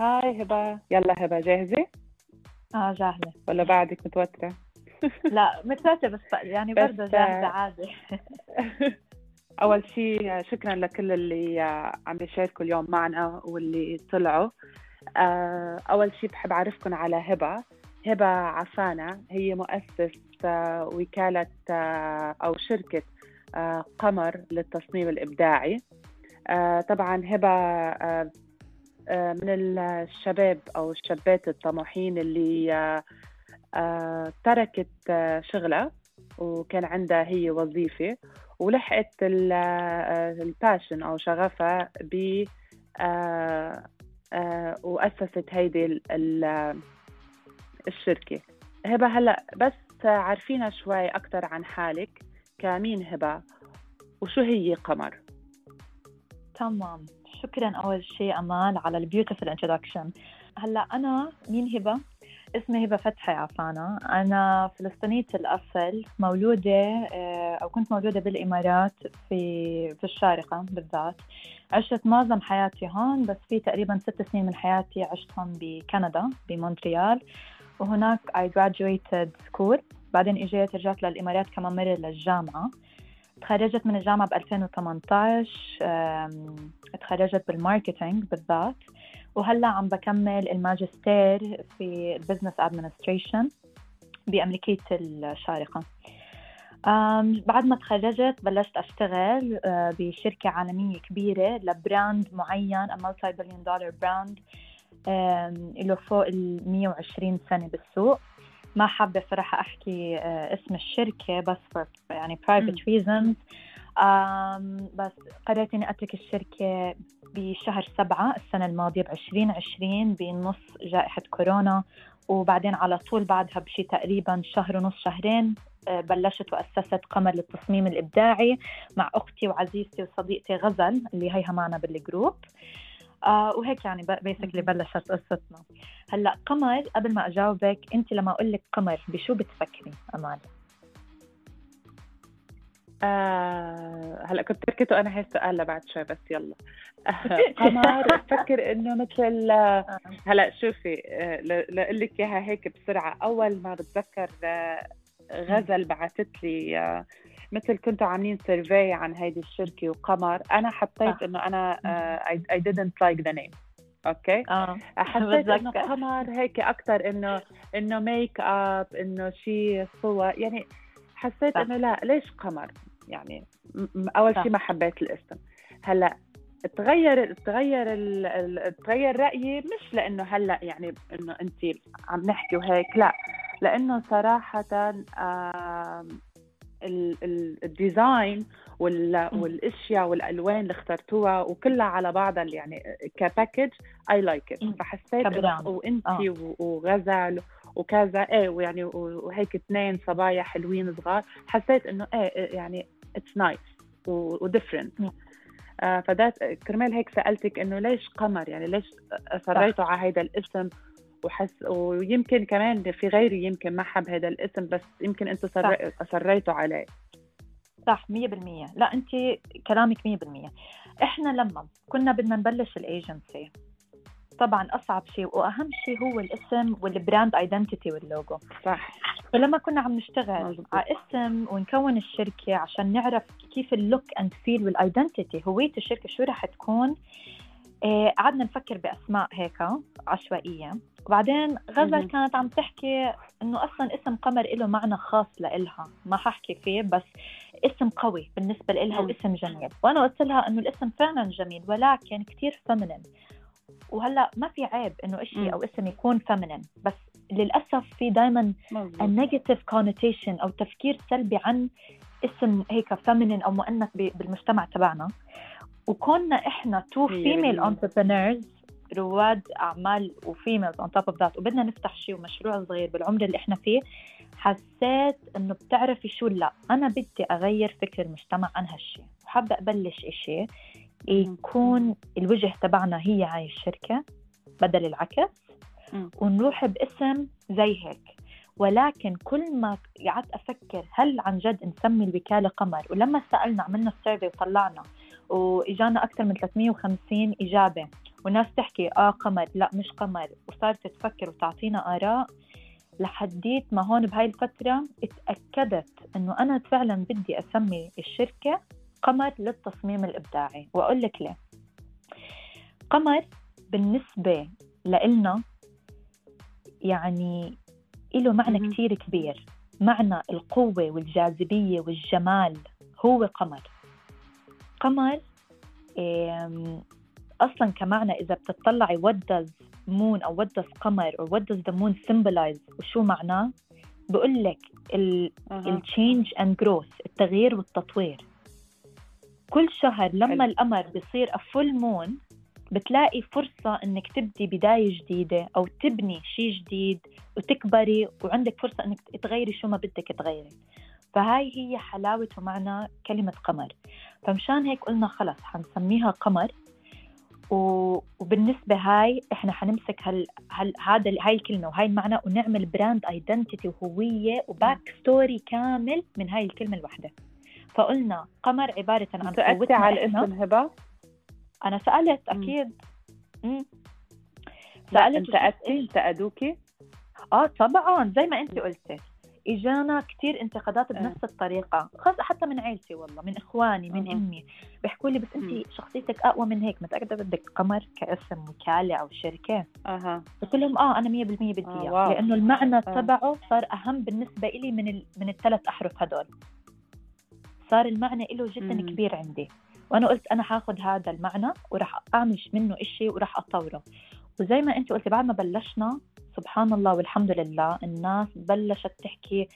هاي هبة. يلا هبة جاهزة؟ آه جاهزة. ولا بعدك متوترة؟ لا متوترة بس يعني برضه جاهزة عادي. أول شيء شكرا لكل اللي عم يشاركوا اليوم معنا واللي طلعوا. آه، أول شيء بحب أعرفكم على هبة. هبة عفانة هي مؤسس آه، وكالة آه، أو شركة آه، قمر للتصميم الإبداعي. آه، طبعا هبة آه، آه، من الشباب أو الشابات الطموحين اللي آه، آه، تركت آه، شغلها وكان عندها هي وظيفة ولحقت ال- آه، الباشن أو شغفها ب آه، آه، وأسست هيدي ال- ال- الشركة. هبة هلأ بس عارفينا شوي أكثر عن حالك كمين هبة؟ وشو هي قمر؟ تمام. شكرا أول شيء أمال على ال beautiful introduction. هلأ أنا مين هبة؟ اسمي هبة فتحي عفانة. أنا فلسطينية الأصل مولودة آه، أو كنت مولودة بالإمارات في في الشارقة بالذات. عشت معظم حياتي هون بس في تقريبا ست سنين من حياتي عشتهم بكندا بمونتريال. وهناك I graduated school بعدين إجيت رجعت للإمارات كمان مرة للجامعة. تخرجت من الجامعة ب 2018 أم، تخرجت بال marketing بالذات وهلأ عم بكمل الماجستير في ال business administration بأمريكية الشارقة. بعد ما تخرجت بلشت أشتغل أه، بشركة عالمية كبيرة ل brand معين multi-billion dollar brand له فوق ال 120 سنة بالسوق. ما حابة صراحة أحكي آه، اسم الشركة بس for يعني private reasons. بس قررت إني أترك الشركة بشهر سبعة السنة الماضية ب 2020 بنص جائحة كورونا. وبعدين على طول بعدها بشي تقريبا شهر ونص شهرين آه، بلشت وأسست قمر للتصميم الإبداعي مع أختي وعزيزتي وصديقتي غزل اللي هيها معنا بالجروب آه وهيك يعني basically بلشت قصتنا. هلأ قمر قبل ما أجاوبك أنت لما أقول لك قمر بشو بتفكري؟ امال آه هلأ كنت تركته أنا هاي السؤال لبعد شوي بس يلا. آه قمر بفكر إنه مثل آه، هلأ شوفي آه، لأقول لك إياها هيك بسرعة. أول ما بتذكر آه، غزل بعثت لي آه، مثل كنتوا عاملين survey عن هيدي الشركة وقمر أنا حطيت. إنه أنا آه، I, I didn't like the name okay آه حسيت إنه. قمر هيك أكثر إنه إنه ميك اب إنه شيء صور يعني حسيت. إنه لا ليش قمر يعني أول. شيء ما حبيت الاسم هلأ تغير تغير تغير رأيي مش لإنه هلأ يعني إنه انت عم نحكي وهيك لا لإنه صراحة ال design. والأشياء والألوان اللي اخترتوها وكلها على بعضها يعني ك package I like it. فحسيت وانت آه. وغزل وكذا إيه ويعني وهيك اثنين صبايا حلوين صغار. حسيت إنه إيه إيه يعني it's nice و different فده كرمال هيك سألتك إنه ليش قمر؟ يعني ليش اصريتوا على هذا الاسم؟ وحس ويمكن كمان في غيري يمكن ما حب هذا الاسم بس يمكن أنتم صر- اصريتوا عليه. صح 100% لا انت كلامك 100% إحنا لما كنا بدنا نبلش الايجنسي طبعا أصعب شيء وأهم شيء هو الاسم وال brand identity وال logo. صح. فلما كنا عم نشتغل مزبوط. على اسم ونكون الشركة عشان نعرف كيف ال look and feel وال identity هوية الشركة شو رح تكون؟ قعدنا نفكر بأسماء هيك عشوائية وبعدين غزل. كانت عم تحكي إنه أصلا اسم قمر له معنى خاص لإلها ما ححكي فيه بس اسم قوي بالنسبة لإلها. واسم جميل وأنا قلت لها إنه الاسم فعلا جميل ولكن كتير feminine وهلأ ما في عيب إنه. إشي أو اسم يكون feminine بس للأسف في دائما. ال negative connotation أو تفكير سلبي عن اسم هيك feminine أو مؤنث بالمجتمع تبعنا وكوننا إحنا two female. entrepreneurs رواد أعمال و females on top of that وبدنا نفتح شيء ومشروع صغير بالعمر اللي إحنا فيه. حسيت إنه بتعرفي شو لا أنا بدي أغير فكر المجتمع عن هالشيء وحابة أبلش إشي يكون الوجه تبعنا هي هاي الشركة بدل العكس. ونروح باسم زي هيك. ولكن كل ما قعدت أفكر هل عن جد نسمي الوكالة قمر؟ ولما سألنا عملنا السيرفي وطلعنا. وإجانا أكثر من 350 إجابة. والناس تحكي آه قمر. لا مش قمر. وصارت تفكر وتعطينا آراء. لحديت ما هون بهاي الفترة اتأكدت إنه أنا فعلا بدي أسمي الشركة قمر للتصميم الإبداعي. وأقول لك ليه. قمر بالنسبة لإلنا يعني له معنى كتير كبير. معنى القوة والجاذبية والجمال هو قمر. قمر أصلا كمعنى إذا بتطلعي what does moon أو what does قمر what does the moon symbolize وشو معناه؟ بقول لك ال change and growth التغيير والتطوير. كل شهر لما القمر بيصير a full moon بتلاقي فرصة إنك تبدي بداية جديدة أو تبني شيء جديد وتكبري وعندك فرصة إنك تغيري شو ما بدك تغيري. فهاي هي حلاوة ومعنى كلمة قمر. فمشان هيك قلنا خلص حنسميها قمر. وبالنسبة هاي إحنا حنمسك هال, هال هذا هاي الكلمة وهاي المعنى ونعمل brand identity وهوية و backstory كامل من هاي الكلمة الواحدة فقلنا قمر عبارة عن قوتنا على الاسم هبة أنا سألت أكيد. امم سألت انتقدتي انتقدوكي آه طبعا زي ما أنت قلتي. إجانا كثير انتقادات آه. بنفس الطريقة خاصة حتى من عيلتي والله من إخواني من أه. امي بيحكوا لي بس انت شخصيتك أقوى من هيك متأكدة بدك قمر كاسم وكالة أو شركة أها قلت لهم آه أنا 100% بدي اياه آه لأنه المعنى آه. تبعه صار أهم بالنسبة لي من ال... من الثلاث أحرف هدول صار المعنى له جدا مم. كبير عندي وأنا قلت أنا حاخذ هذا المعنى وراح اعمل منه إشي وراح أطوره وزي ما انت قلتي بعد ما بلشنا سبحان الله والحمد لله الناس بلشت تحكي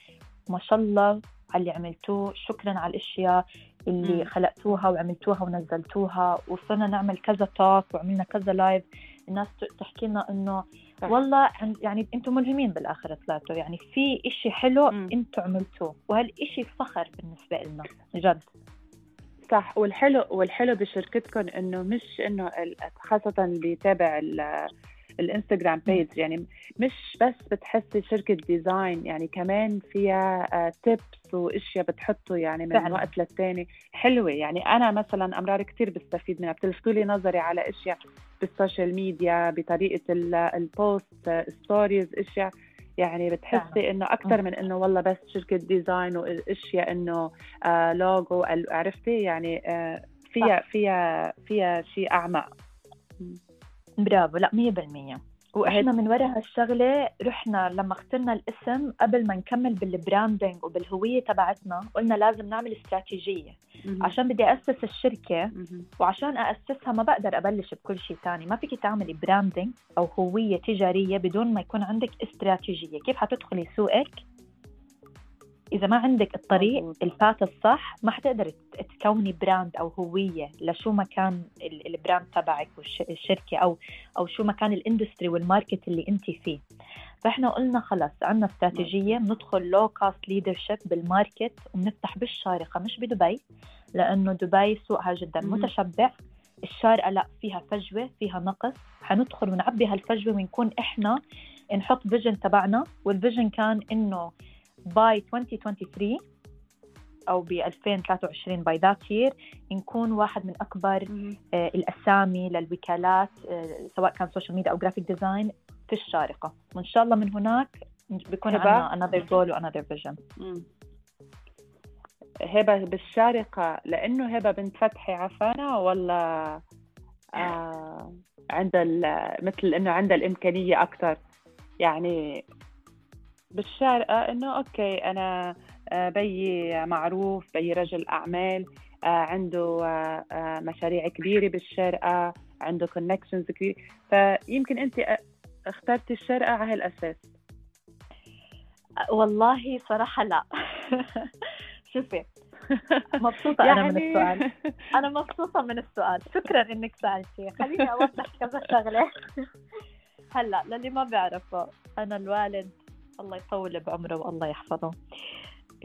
ما شاء الله على اللي عملتوه شكرا على الأشياء اللي م. خلقتوها وعملتوها ونزلتوها وصرنا نعمل كذا توك وعملنا كذا لايف الناس تحكي لنا إنه والله يعني أنتم ملهمين بالاخر طلعتوا. يعني في إشي حلو أنتم عملتوه وهالإشي فخر بالنسبة لنا جد صح. والحلو والحلو بشركتكم إنه مش إنه خاصة اللي بيتابع الإنستغرام بيج يعني مش بس بتحسي شركة design يعني كمان فيها tips آه، وأشياء بتحطوا يعني من فعلا. وقت للتاني. حلوة. يعني أنا مثلا أمرار كثير بستفيد منها. بتلفتوا لي نظري على أشياء بال social media بطريقة ال post stories أشياء يعني بتحسي إنه أكثر من إنه والله بس شركة design وأشياء إنه آه لوجو عرفتي؟ يعني آه فيها فيها فيها شيء أعمق. برافو. لا 100% وإحنا من وراء هالشغلة رحنا لما اخترنا الاسم قبل ما نكمل بال branding وبالهوية تبعتنا قلنا لازم نعمل استراتيجية. عشان بدي أسس الشركة وعشان أسسها ما بقدر أبلش بكل شيء ثاني ما فيك تعملي branding أو هوية تجارية بدون ما يكون عندك استراتيجية. كيف حتدخلي سوقك؟ إذا ما عندك الطريق ال path الصح ما حتقدر تكوني brand أو هوية لشو ما كان ال brand تبعك والشركة أو أو شو ما كان ال industry وال market اللي أنت فيه. فإحنا قلنا خلص عندنا استراتيجية بندخل low cost leadership بال market وبنفتح بالشارقة مش بدبي لأنه دبي سوقها جدا متشبع. الشارقة لا فيها فجوة فيها نقص. حندخل ونعبي هالفجوة ونكون إحنا نحط vision تبعنا وال vision كان إنه by 2023 أو ب 2023 by that year نكون واحد من أكبر آه الأسامي للوكالات آه سواء كان social media أو graphic design في الشارقة. وإن شاء الله من هناك بيكون عندنا another goal و another vision. هبة بالشارقة لأنه هبة بنت فتحي عفانه ولا آه عندها مثل إنه عندها الإمكانية أكثر؟ يعني بالشارقة إنه okay أنا آه، بيي معروف بيي رجل أعمال آه، عنده آه، مشاريع كبيرة بالشارقة عنده connections كبيرة. فيمكن أنت اخترتي الشارقة على هالأساس. والله صراحة لا. شوفي مبسوطة يعني... أنا من يعني السؤال. أنا مبسوطة من السؤال. شكرا إنك سألتي. خليني أوضح كذا شغلة. هلأ للي ما بيعرفه أنا الوالد الله يطول بعمره والله يحفظه.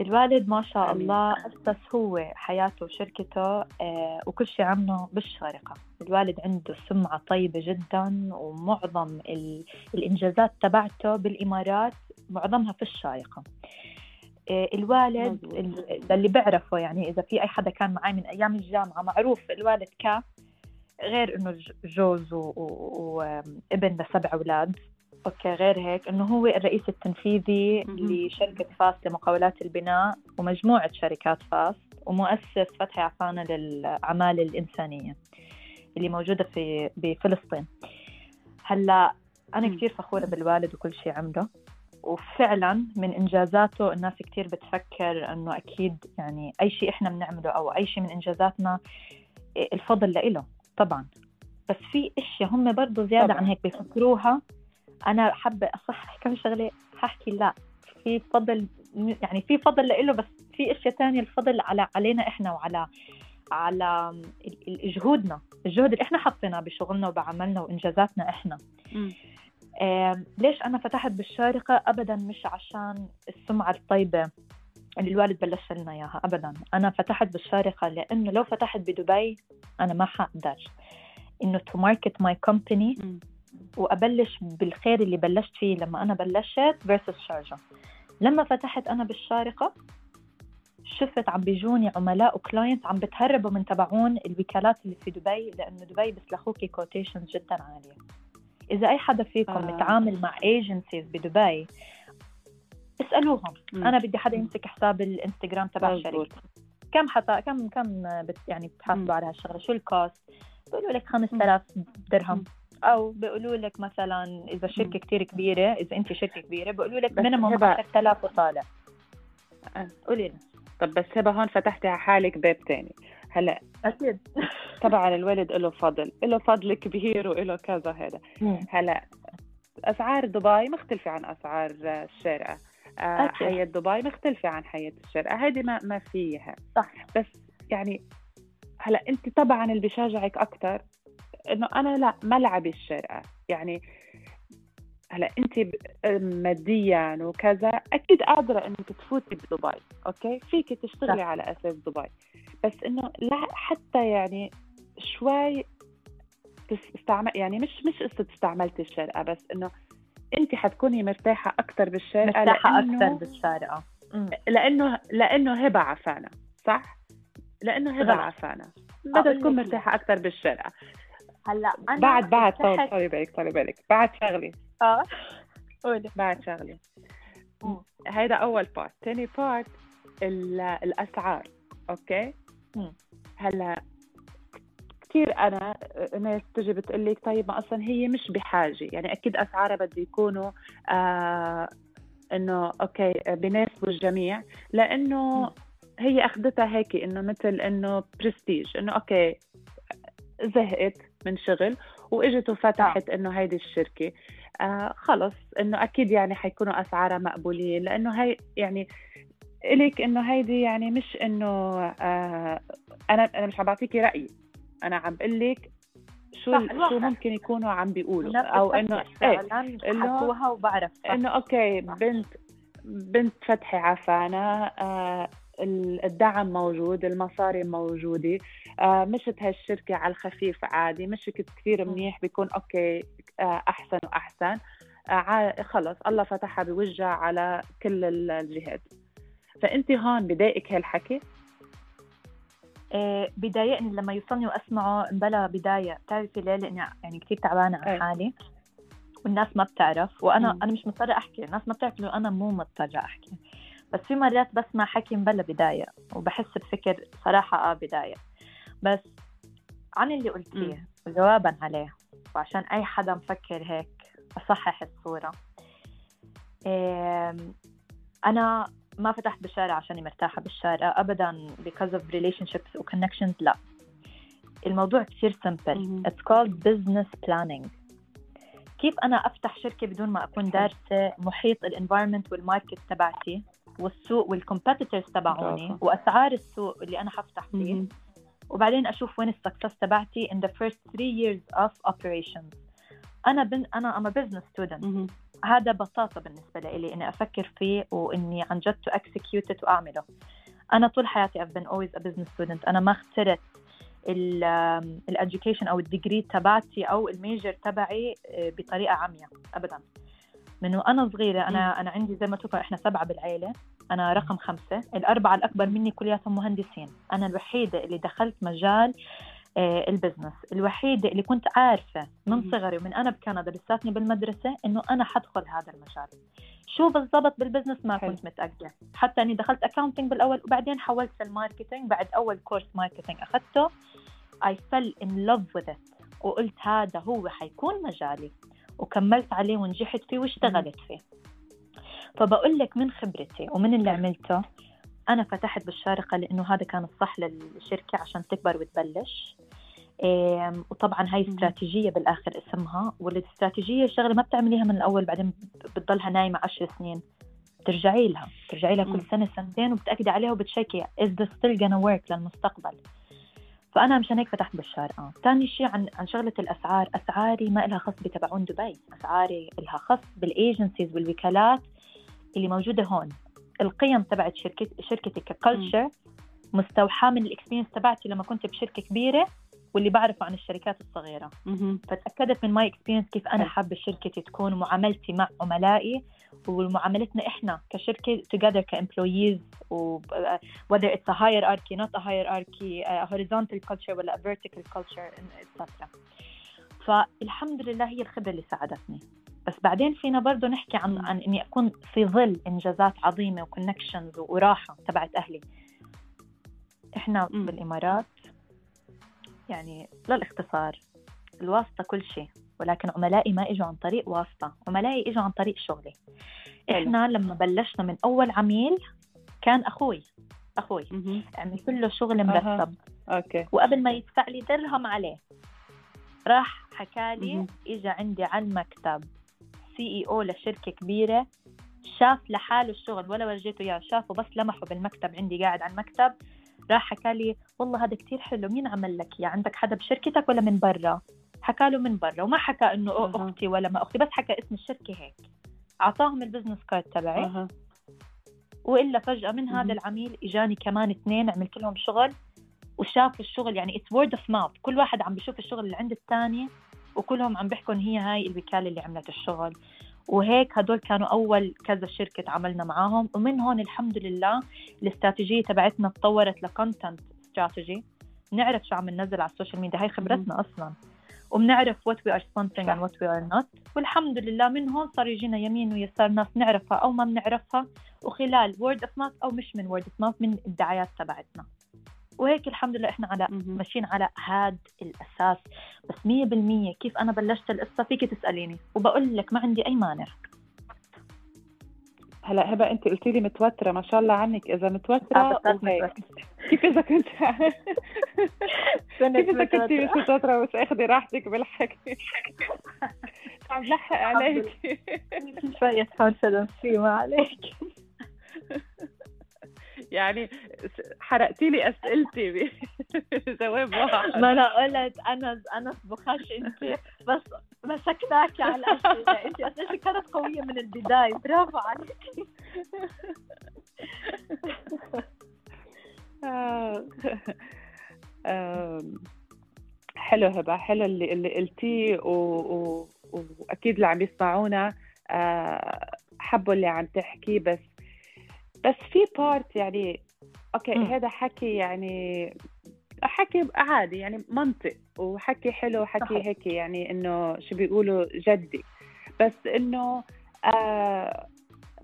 الوالد ما شاء الله أسس هو حياته وشركته آه، وكل شيء عنه بالشارقة. الوالد عنده سمعة طيبة جدا ومعظم الإنجازات تبعته بالإمارات معظمها في الشارقة. آه، الوالد اللي بعرفه يعني إذا في أي حدا كان معي من أيام الجامعة معروف الوالد ك غير إنه جوز وأب لسبع أولاد. okay غير هيك إنه هو الرئيس التنفيذي لشركة فاس لمقاولات البناء ومجموعة شركات فاس ومؤسس فتحي عفانه للأعمال الإنسانية اللي موجودة في بفلسطين. هلا أنا كثير فخورة بالوالد وكل شيء عمله وفعلا من إنجازاته الناس كثير بتفكر إنه أكيد يعني أي شيء إحنا بنعمله أو أي شيء من إنجازاتنا الفضل لإله طبعا. بس في إشياء هم برضه زيادة طبعا. عن هيك بيفكروها أنا حابة اصحح كم شغلة حاحكي لا في فضل يعني في فضل لإله بس في أشياء ثانية الفضل على علينا إحنا وعلى على جهودنا الجهد اللي إحنا حطيناه بشغلنا وبعملنا وإنجازاتنا إحنا. م. آه ليش أنا فتحت بالشارقة؟ ابدا مش عشان السمعة الطيبة اللي الوالد بلش لنا إياها ابدا. أنا فتحت بالشارقة لأنه لو فتحت بدبي أنا ما حقدر إنه to market my company وأبلش بالخير اللي بلشت فيه لما أنا بلشت versus Sharjah. لما فتحت أنا بالشارقة شفت عم بيجوني عملاء و clients عم بتهربوا من تبعون الوكالات اللي في دبي لأنه دبي بيسلخوكي quotation جدا عالية. إذا أي حدا فيكم آه. متعامل مع agencies بدبي اسألوهم. م. أنا بدي حدا يمسك حساب الإنستغرام تبع الشركة. كم حتى كم كم بت يعني بتحاسبوا على هالشغلة؟ شو ال cost بيقولوا لك 5000 درهم. أو بيقولوا لك مثلا إذا شركة كثير كبيرة إذا أنت شركة كبيرة بيقولوا لك minimum 10000 وطالع. أه. قولي لنا. طب بس هبة هون فتحتي على حالك باب تاني. هلا. أكيد. طبعا الوالد له فضل. له فضل كبير وله كذا هذا. هلا أسعار دبي مختلفة عن أسعار الشارقه آه، حياة دبي مختلفة عن حياة الشارقة هذه ما ما فيها. صح. بس يعني هلا أنت طبعا اللي بشجعك أكثر إنه أنا لا ملعبي الشارقة يعني هلا أنت ماديا وكذا أكيد قادرة إنك تفوتي بدبي أوكي؟ فيك تشتغلي على أساس دبي. بس إنه لا حتى يعني شوي تستعمل يعني مش مش قصه استعملتي الشارقه بس إنه أنت حتكوني مرتاحة أكثر بالشارقه مرتاحة أكثر بالشارقة. لأنه لأنه هبة عفانه صح؟ لأنه هبة عفانه بدها تكون مرتاحة أكثر بالشارقه هلأ أنا بعد بعد طولي بالك طولي بالك بعد شغلي. آه قولي. بعد شغلي. هيدا أول part ثاني part الأسعار. okay؟ هلأ كثير أنا ناس تجي بتقول لك طيب ما أصلا هي مش بحاجة. يعني أكيد أسعارها بده يكونوا آه إنه okay بيناسبوا الجميع. لأنه هي أخذتها هيك إنه مثل إنه برستيج إنه okay زهقت. من شغل واجت وفتحت إنه هيدي الشركة. آه خلص إنه أكيد يعني حيكونوا أسعارها مقبولين لإنه هي يعني إلك إنه هيدي يعني مش إنه آه أنا أنا مش عم بعطيكي رايي أنا عم بقول لك شو شو ممكن يكونوا عم بيقولوا. أو إنه إيه إنه وبعرف. إنه okay بنت بنت فتحي عفانه آه الدعم موجود المصاري موجودة. آه مشت هالشركة على الخفيف عادي مشت كثير منيح بيكون okay آه أحسن وأحسن. آه خلص الله فتحها بوجهها على كل الجهات. فأنت هون بضايقك هالحكي؟ آه بضايقني لما يوصلني وأسمعه بلا بداية. بتعرفي ليه؟ لأني يعني كثير تعبانة على حالي. والناس ما بتعرف وأنا م. أنا مش مضطرة أحكي. الناس ما بتعرف إنه أنا مو مضطرة أحكي. بس في مرات بسمع حكي مبلا بداية وبحس بفكر صراحة آه بداية. بس عن اللي قلتيه وجوابا عليه. وعشان أي حدا مفكر هيك أصحح الصورة. أنا ما فتحت بالشارقة عشان مرتاحة بالشارقة أبدا because of relationships و connections لا. الموضوع كثير simple. it's called business planning. كيف أنا أفتح شركة بدون ما أكون دارسة محيط ال environment وال market تبعتي؟ والسوق وال competitors تبعوني وأسعار السوق اللي أنا حفتح فيه وبعدين أشوف وين ال success تبعتي in the first three years of operations. أنا بن أنا I'm business student هذا بساطة بالنسبة لي إني أفكر فيه وإني عن جد to execute وأعمله. أنا طول حياتي I've been always a business student. أنا ما اخترت ال education أو ال degree تبعتي أو ال major تبعي آه، بطريقة عمياء. ابدا. من وأنا صغيرة أنا أنا عندي زي ما تقول إحنا سبعة بالعيلة أنا رقم خمسة الأربعة الأكبر مني كلياتهم مهندسين أنا الوحيدة اللي دخلت مجال آه، ال business الوحيدة اللي كنت عارفة من صغري ومن أنا بكندا لساتني بالمدرسة إنه أنا حدخل هذا المجال. شو بالضبط بال business ما كنت متأكدة حتى أني دخلت accounting بالأول وبعدين حولت لل marketing بعد أول course marketing أخذته I fell in love with it وقلت هذا هو حيكون مجالي. وكملت عليه ونجحت فيه واشتغلت فيه. فبقول لك من خبرتي ومن اللي عملته أنا فتحت بالشارقة لأنه هذا كان الصح للشركة عشان تكبر وتبلش. وطبعا هاي استراتيجية بالآخر اسمها والإستراتيجية شغلة ما بتعمليها من الأول بعدين بتضلها نايمة عشر سنين. بترجعي لها بترجعي لها كل سنة سنتين وبتأكدي عليها وبتشيكي is this still gonna work للمستقبل؟ فأنا مشان هيك فتحت بالشارقة ثاني شيء عن عن شغلة الأسعار. أسعاري ما لها خص بتبعون دبي. أسعاري لها خص بالإيجنسيز والوكالات اللي موجودة هون. القيم تبعت شركة شركتي ك culture مستوحاة من ال experience تبعتي لما كنت بشركة كبيرة واللي بعرفه عن الشركات الصغيرة. فتأكدت من my experience كيف أنا حابة شركتي تكون معاملتي مع عملائي. ومعاملتنا إحنا كشركة together ك employees و whether it's a hierarchy not a hierarchy a horizontal culture ولا a vertical culture etc فالحمد لله هي الخبرة اللي ساعدتني. بس بعدين فينا برضه نحكي عن عن إني أكون في ظل إنجازات عظيمة و connections وراحة تبعت أهلي. إحنا م. بالإمارات يعني للاختصار الواسطة كل شيء. ولكن عملائي ما إجوا عن طريق واسطة عملائي إجوا عن طريق شغلي. إحنا لما بلشنا من أول عميل كان أخوي أخوي. عملت له شغل مرتب. أوكي. وقبل ما يدفع لي درهم عليه راح حكى لي اجى عندي على المكتب CEO لشركة كبيرة شاف لحاله الشغل ولا ورجيته إياه شافه بس لمحه بالمكتب عندي قاعد على المكتب راح حكى لي والله هذا كتير حلو مين عمل لك يا عندك حدا بشركتك ولا من برا؟ حكى له من برا وما حكى إنه أه. أختي ولا ما أختي بس حكى اسم الشركة هيك. أعطاهم ال business card تبعي. أه. وإلا فجأة من هذا العميل إجاني كمان اثنين عملت لهم شغل وشافوا الشغل يعني it's word of mouth كل واحد عم بيشوف الشغل اللي عند الثاني وكلهم عم بيحكوا هي هاي الوكالة اللي عملت الشغل. وهيك هدول كانوا أول كذا شركة تعاملنا معاهم. ومن هون الحمد لله الاستراتيجية تبعتنا تطورت ل content strategy نعرف شو عم ننزل على ال social media. هاي خبرتنا أصلا. وبنعرف what we are and what we are not والحمد لله من هون صار يجينا يمين ويسار ناس نعرفها أو ما بنعرفها. وخلال word of mouth أو مش من word of mouth من الدعايات تبعتنا. وهيك الحمد لله إحنا ماشيين على هاد الأساس. بس 100% كيف أنا بلشت القصة؟ فيك تسأليني. وبقول لك ما عندي أي مانع. هلا هبه انت قلتي لي متوترة ما شاء الله عنك. إذا متوترة كيف إذا كنت كيف إذا كنت مش متوترة بس اخذي راحتك بالحكي؟ عم لحق عليك. شوية كونفدنس في ما عليك. يعني حرقتي لي أسئلتي بجواب واحد. ما أنا قلت أنا أنا بخش أنت بس مسكناكي على الأسئلة. أنت أسئلتك كانت قوية من البداية. برافو عليك. حلو هبة حلو اللي اللي قلتيه وأكيد اللي عم يسمعونا آه، حلو اللي عم تحكيه بس بس في part يعني okay م. هذا حكي يعني حكي عادي يعني منطق وحكي حلو وحكي هيك يعني إنه شو بيقولوا جدي. بس إنه آه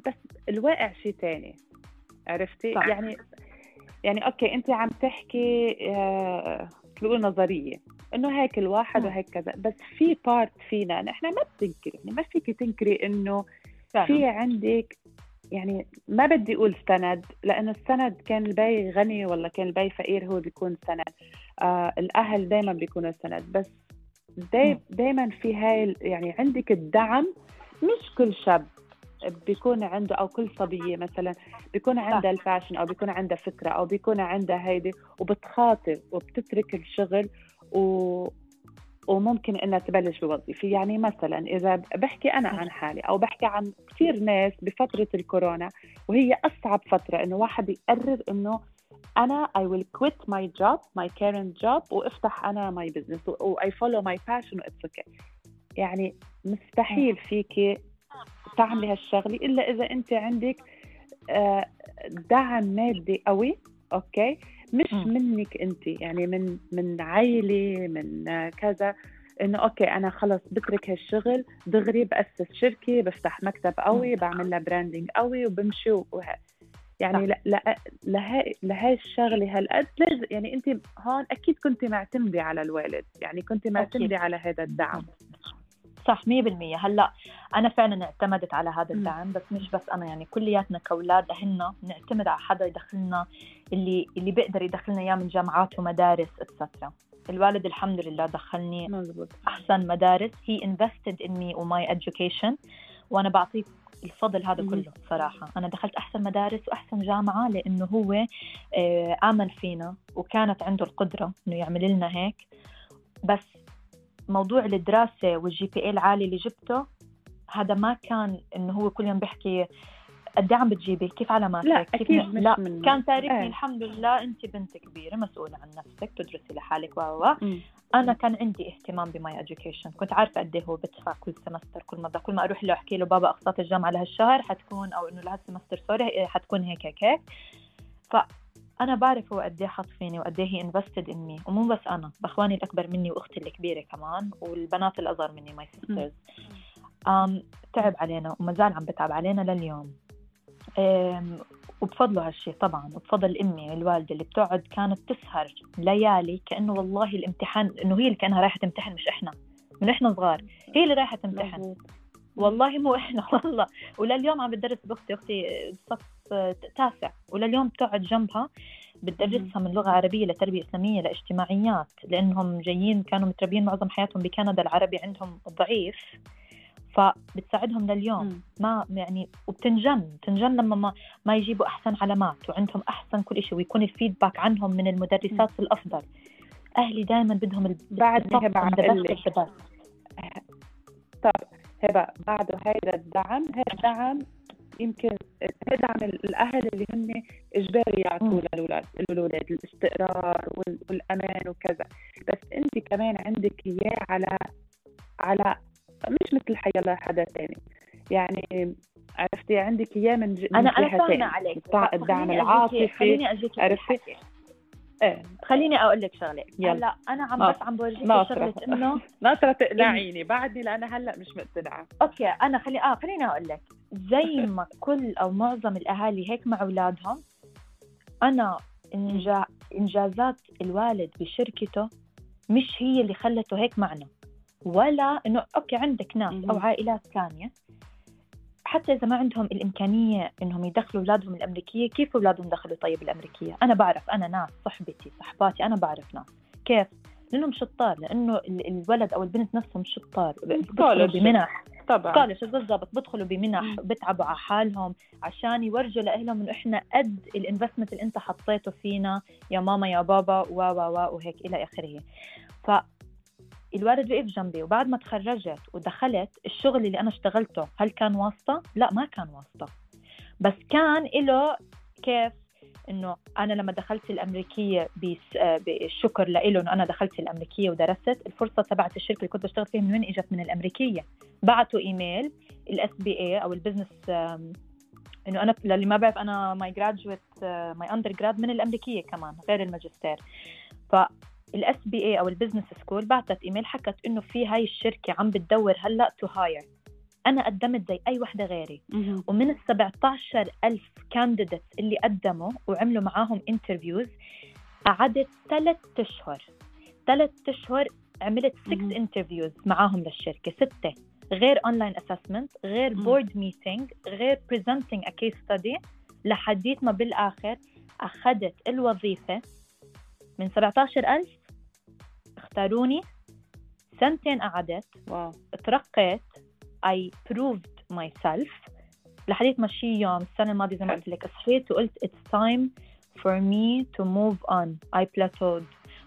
بس الواقع شيء ثاني عرفتي؟ صح. يعني يعني okay أنت عم تحكي آه بيقول نظرية. إنه هيك الواحد وهيك كذا. بس في part فينا نحن ما بتنكري يعني ما فيك تنكري إنه في عندك يعني ما بدي أقول سند لأنه السند كان البَي غني ولا كان البَي فقير هو بيكون سند. آه الأهل دائما بيكونوا سند. بس داي دائما في هاي يعني عندك الدعم مش كل شاب بيكون عنده أو كل صبية مثلا بيكون عندها ال passion أو بيكون عندها فكرة أو بيكون عندها هيدي وبتخاطر وبتترك الشغل و وممكن إنها تبلش بوظيفة. يعني مثلا إذا بحكي أنا عن حالي أو بحكي عن كثير ناس بفترة الكورونا وهي أصعب فترة إنه واحد يقرر إنه أنا I will quit my job my current job وأفتح أنا my business و I follow my passion و it's okay. يعني مستحيل فيك تعملي هالشغلة إلا إذا أنت عندك آه، دعم مادي قوي أوكي؟ مش مم. منك انت يعني من من عائله من كذا انه okay أنا خلص بترك هالشغل دغري بأسس شركة بفتح مكتب قوي بعمل لها branding قوي وبمشي وه... يعني لا لا لهي الشغلة هالقد لازم يعني انت هون أكيد كنت معتمدة على الوالد يعني كنت معتمدة على هذا الدعم. صح 100% هلأ أنا فعلا اعتمدت على هذا. الدعم بس مش بس أنا يعني كلياتنا كأولاد أهلنا نعتمد على حدا يدخلنا اللي اللي بيقدر يدخلنا إياه من جامعات ومدارس et cetera الوالد الحمد لله دخلني مزبوط أحسن مدارس. he invested in me و my education. وأنا بعطيه الفضل هذا. كله صراحة. أنا دخلت أحسن مدارس وأحسن جامعة لأنه هو آه، آمن فينا وكانت عنده القدرة إنه يعمل لنا هيك. بس موضوع الدراسة وال GPA العالي اللي جبته هذا ما كان إنه هو كل يوم بيحكي قد إيه عم بتجيبي كيف علاماتك لا، كيف أكيد ن- لا من- كان تاركني إيه. الحمد لله أنت بنت كبيرة مسؤولة عن نفسك تدرسي لحالك و. أنا كان عندي اهتمام ب my education كنت عارفة قد إيه هو بدفع كل semester كل مرة كل ما أروح له أحكي له بابا أقساط الجامعة لهالشهر حتكون أو إنه لهال semester sorry حتكون هيك هيك هيك فانا بعرف هو قد إيه حط فيني وقد إيه he invested in me ومو بس أنا بأخواني الأكبر مني وأختي الكبيرة كمان والبنات الأصغر مني my sisters um, تعب علينا وما زال عم بتعب علينا لليوم. أم، وبفضله هالشيء طبعا وبفضل أمي الوالدة اللي بتقعد كانت تسهر ليالي كأنه والله الامتحان إنه هي اللي كأنها رايحة تمتحن مش إحنا من إحنا صغار. هي اللي رايحة تمتحن. والله مو إحنا والله. ولليوم عم بتدرس باختي أختي صف تاسع. ولليوم بتقعد جنبها. بتدرسها من لغة عربية لتربية إسلامية لاجتماعيات لأنهم جايين كانوا متربيين معظم حياتهم بكندا العربي عندهم ضعيف. فبتساعدهم لليوم. ما يعني وبتنجن. بتنجن لما ما, ما يجيبوا أحسن علامات وعندهم أحسن كل شيء ويكون الفيدباك عنهم من المدرسات الأفضل. أهلي دائما بدهم ال- بعدني هبة بعده هيدا الدعم هذا الدعم يمكن هذا دعم الأهل اللي هم إجباري يعطوه. للأولاد الأولاد الاستقرار وال- والأمان وكذا بس انت كمان عندك إياه على على مش مثل حيلا حدا ثاني يعني عرفتي عندك إياه من أنا أنا. فاهمه عليك الدعم العاطفي عرفتي؟ إيه خليني أقول لك شغلة. هلأ أنا عم. بس عم بورجيك. شغلة إنه ناطرة تقنعيني بعدني لأنا هلأ مش مقتنعة أوكي أنا خلي آه خليني أقول لك زي ما كل أو معظم الأهالي هيك مع أولادهم أنا إنجا... إنجازات الوالد بشركته مش هي اللي خلته هيك معنا ولا إنه okay عندك ناس أو. عائلات ثانية حتى إذا ما عندهم الإمكانية إنهم يدخلوا أولادهم الأمريكية كيف أولادهم دخلوا طيب الأمريكية؟ أنا بعرف أنا ناس صحبتي صحباتي أنا بعرف ناس. كيف؟ لأنهم شطار لأنه ال- الولد أو البنت نفسهم شطار. بيدخلوا. بمنح. طبعا. scholarship بالضبط. بدخلوا بمنح. بتعبوا على حالهم عشان يورجوا لأهلهم إنه إحنا قد الانفستمنت اللي أنت حطيته فينا يا ماما يا بابا و و و وهيك إلى آخره. ف الوالد وقف جنبي وبعد ما تخرجت ودخلت الشغل اللي أنا اشتغلته هل كان واسطة؟ لا ما كان واسطة. بس كان له كيف إنه أنا لما دخلت الأمريكية بالشكر له إنه أنا دخلت الأمريكية ودرست. الفرصة تبعت الشركة اللي كنت بشتغل فيها من وين إجت؟ من الأمريكية. بعتوا إيميل ال SBA أو ال business إنه أنا للي ما بعرف أنا my graduate my undergrad من الأمريكية كمان غير الماجستير. فال SBA أو ال business school بعثت إيميل حكت إنه في هاي الشركة عم بتدور هلأ to hire أنا قدمت زي أي وحدة غيري مهم. ومن ال 17 ألف candidates اللي قدموا وعملوا معاهم interviews قعدت ثلاث أشهر ثلاث أشهر عملت 6 مهم. interviews معاهم للشركة ستة غير online assessment غير. board meeting غير presenting a case study لحديت ما بالآخر أخذت الوظيفة من 17000 اختاروني. سنتين قعدت. واو. ترقيت I proved myself. لحديت ما شي يوم السنة الماضية زي ما. قلت لك صحيت وقلت it's time for me to move on. I plateaued.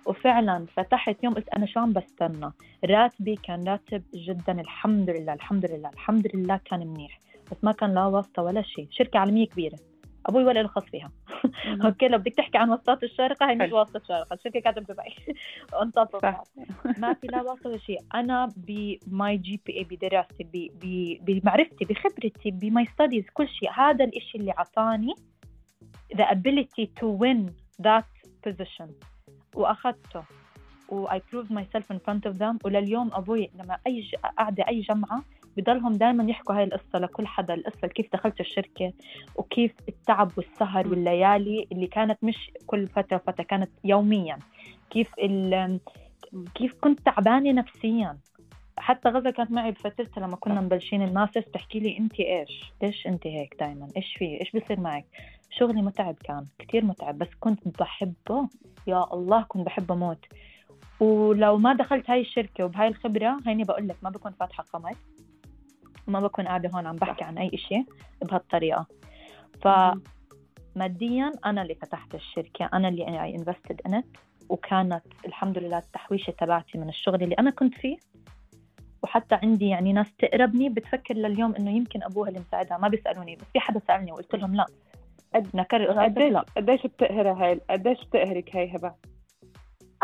وفعلا فتحت يوم قلت أنا شو عم بستنى؟ راتبي كان راتب جدا الحمد لله الحمد لله الحمد لله كان منيح. بس ما كان لا واسطة ولا شيء. شركة عالمية كبيرة. أبوي ولا له خص فيها. okay لو بدك تحكي عن واسطات الشارقة هي مش حلو. واسطة شارقة الشركة كانت بدبي صح. that. ما في لا واسطه ولا شيء أنا ب my GPA بدراستي بمعرفتي بخبرتي ب my studies كل شيء هذا الإشي اللي عطاني the ability to win that position وأخذته و I proved myself in front of them ولليوم أبوي لما أي. قاعدة أي جمعة بضلهم دائما يحكوا هاي القصة لكل حدا القصة كيف دخلت الشركة وكيف التعب والسهر والليالي اللي كانت مش كل فترة فترة كانت يوميا كيف ال... كيف كنت تعبانة نفسيا حتى غزة كانت معي بفترتها لما كنا مبلشين ال master's تحكي لي انت إيش؟ ليش انت هيك دائما؟ إيش في؟ إيش بصير معك؟ شغلي متعب كان كتير متعب بس كنت بحبه يا الله كنت بحبه موت ولو ما دخلت هاي الشركة وبهاي الخبرة هيني بقول لك ما بكون فاتحة قمر وما بكون قاعدة هون عم بحكي عن أي إشي بهالطريقة. فماديا أنا اللي فتحت الشركة أنا اللي invested in it وكانت الحمد لله التحويشة تبعتي من الشغل اللي أنا كنت فيه. وحتى عندي يعني ناس تقربني بتفكر لليوم إنه يمكن أبوها اللي مساعدها ما بيسألوني بس في حدا سألني وقلت لهم لا. نكرر قديش قديش بتقهرها هاي قديش بتقهرك هاي هبة؟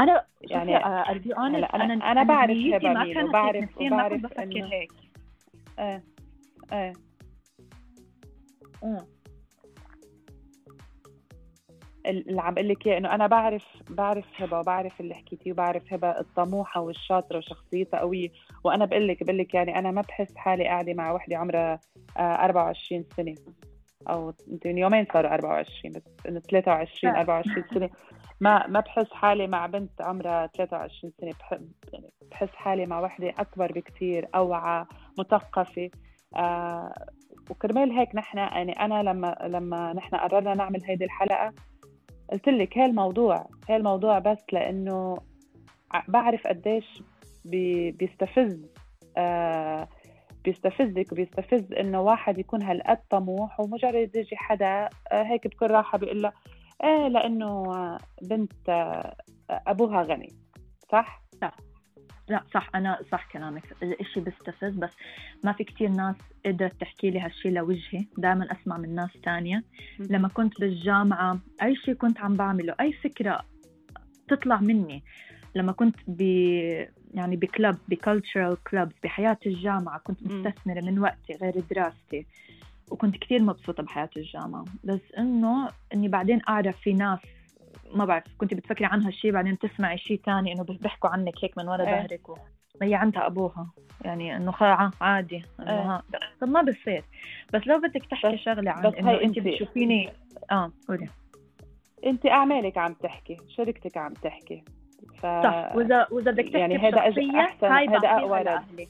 أنا يعني أنا أنا أنا بعرف هبة مين وبعرف وبعرف بفكر هيك. إيه إيه. اللي عم بقول لك إياه إنه أنا بعرف بعرف هبة وبعرف اللي حكيتيه وبعرف هبة الطموحة والشاطرة وشخصيتها قوية. وأنا بقول لك بقول لك يعني أنا ما بحس حالي قاعدة مع وحدة عمرها 24 آه، سنة. أو يمكن يومين صاروا 24 بس انه 23 24 سنة. ما ما بحس حالي مع بنت عمرها 23 سنة يعني بحس حالي مع وحدة أكبر بكثير أوعى مثقفه آه وكرمال هيك نحن يعني أنا لما لما نحن قررنا نعمل هيدي الحلقة قلت لك هي الموضوع هي الموضوع بس لأنه بعرف قديش بي بيستفز آه بيستفزك وبيستفز إنه واحد يكون هالقد طموح ومجرد يجي حدا آه هيك بكل راحة بيقول له إيه لأنه بنت آه أبوها غني صح؟ صح لا صح. أنا صح كلامك. الاشي بيستفز بس ما في كتير ناس قدرت تحكي لي هالشي لوجهي. دائما أسمع من ناس تانية. لما كنت بالجامعة أي شيء كنت عم بعمله أي فكرة تطلع مني لما كنت ب يعني بكلب بكالتشرال كلبز بحياة الجامعة كنت مستثمرة من وقتي غير دراستي. وكنت كتير مبسوطة بحياة الجامعة. بس إنه إني بعدين أعرف في ناس ما بعرف كنت بتفكري عن هالشيء بعدين تسمعي شيء ثاني إنه بيحكوا عنك هيك من ورا إيه. ظهرك هي عندها أبوها. يعني إنه عادي إنه إيه. طب ما بصير. بس لو بدك تحكي شغلة عن بس إنه انت بتشوفيني آه قولي. انت أعمالك عم تحكي شركتك عم تحكي. ف... صح واذا وإذا بدك تحكي يعني هذا احسن هذا أقوى لأهلي.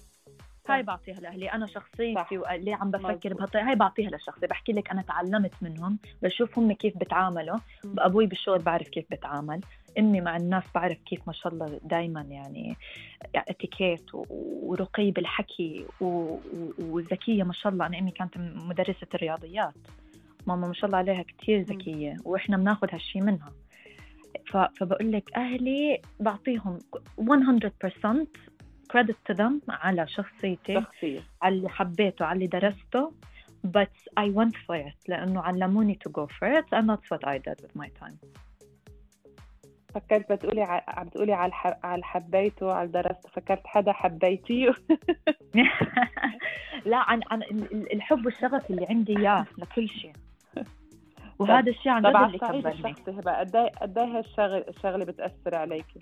هاي بعطيها لأهلي. أنا شخصيتي وليه عم بفكر بهالطريقة هاي بعطيها للشخص بحكي لك أنا تعلمت منهم بشوف هم كيف بتعاملوا. أبوي بالشغل بعرف كيف بتعامل. أمي مع الناس بعرف كيف ما شاء الله دائما يعني اتيكيت ورقي بالحكي وذكية ما شاء الله. أنا أمي كانت مدرسة الرياضيات. ماما ما شاء الله عليها كثير ذكية وإحنا بناخذ هالشي منها. فبقول لك أهلي بعطيهم 100% credit to them على شخصيتي شخصية. على اللي حبيته على اللي درسته. But I went for it لأنه علموني to go for it and that's what I did with my time. فكرت بتقولي عم بتقولي على على حبيته على درسته. فكرت حدا حبيتيه؟ لا عن عن الحب والشغف اللي عندي إياه لكل شيء. وهذا الشيء عن جد اللي كبرني. الشخصي هبة. قد إيه قد إيه هالشغله الشغلة بتأثر عليكي؟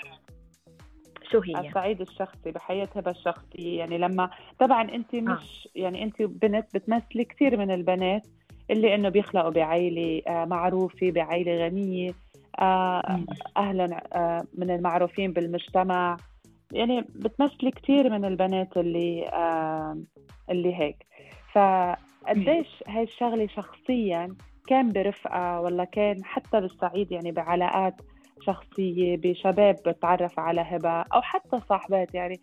شو هي؟ على الصعيد الشخصي بحياة هبة الشخصية يعني لما طبعا انت آه. مش آه. يعني انت بنت بتمثلي كثير من البنات اللي إنه بيخلقوا بعائلة آه، معروفة بعائلة غنية آه، أهلا من المعروفين بالمجتمع يعني بتمثلي كثير من البنات اللي اللي هيك فقديش هاي الشغلة شخصيا كان برفقة ولا كان حتى بالصعيد يعني بعلاقات شخصية بشباب بتعرف على هبة أو حتى صاحبات يعني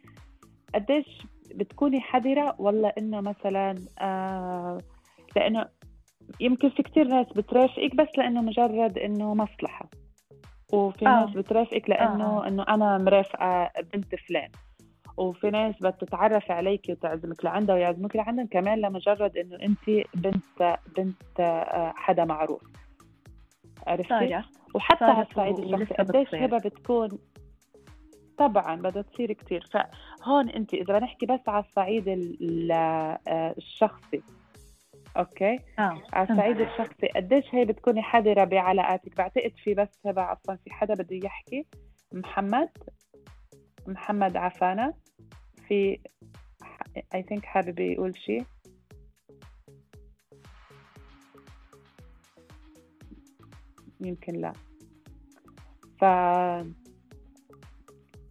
قديش بتكوني حذرة ولا إنه مثلا آه لأنه يمكن في كتير ناس بترافقك بس لأنه مجرد إنه مصلحة وفي آه. ناس بترافقك لأنه آه. إنه أنا مرافقة بنت فلان وفي ناس بتتعرف عليكي وتعزمك لعندها ويعزمك لعندها كمان لمجرد إنه انت بنت بنت آه، حدا معروف عرفتي؟ وحتى على الصعيد الشخصي قديش هبه بتكون طبعا بدها تصير كثير فهون انت إذا نحكي بس على الصعيد آه، الشخصي أوكي؟ آه على الصعيد الشخصي قديش هي بتكوني حذرة بعلاقاتك؟ بعتقد في بس هبة عفوا في حدا بده يحكي؟ محمد؟ محمد عفانة؟ في اي ثينك حابب يقول شيء يمكن لا. ف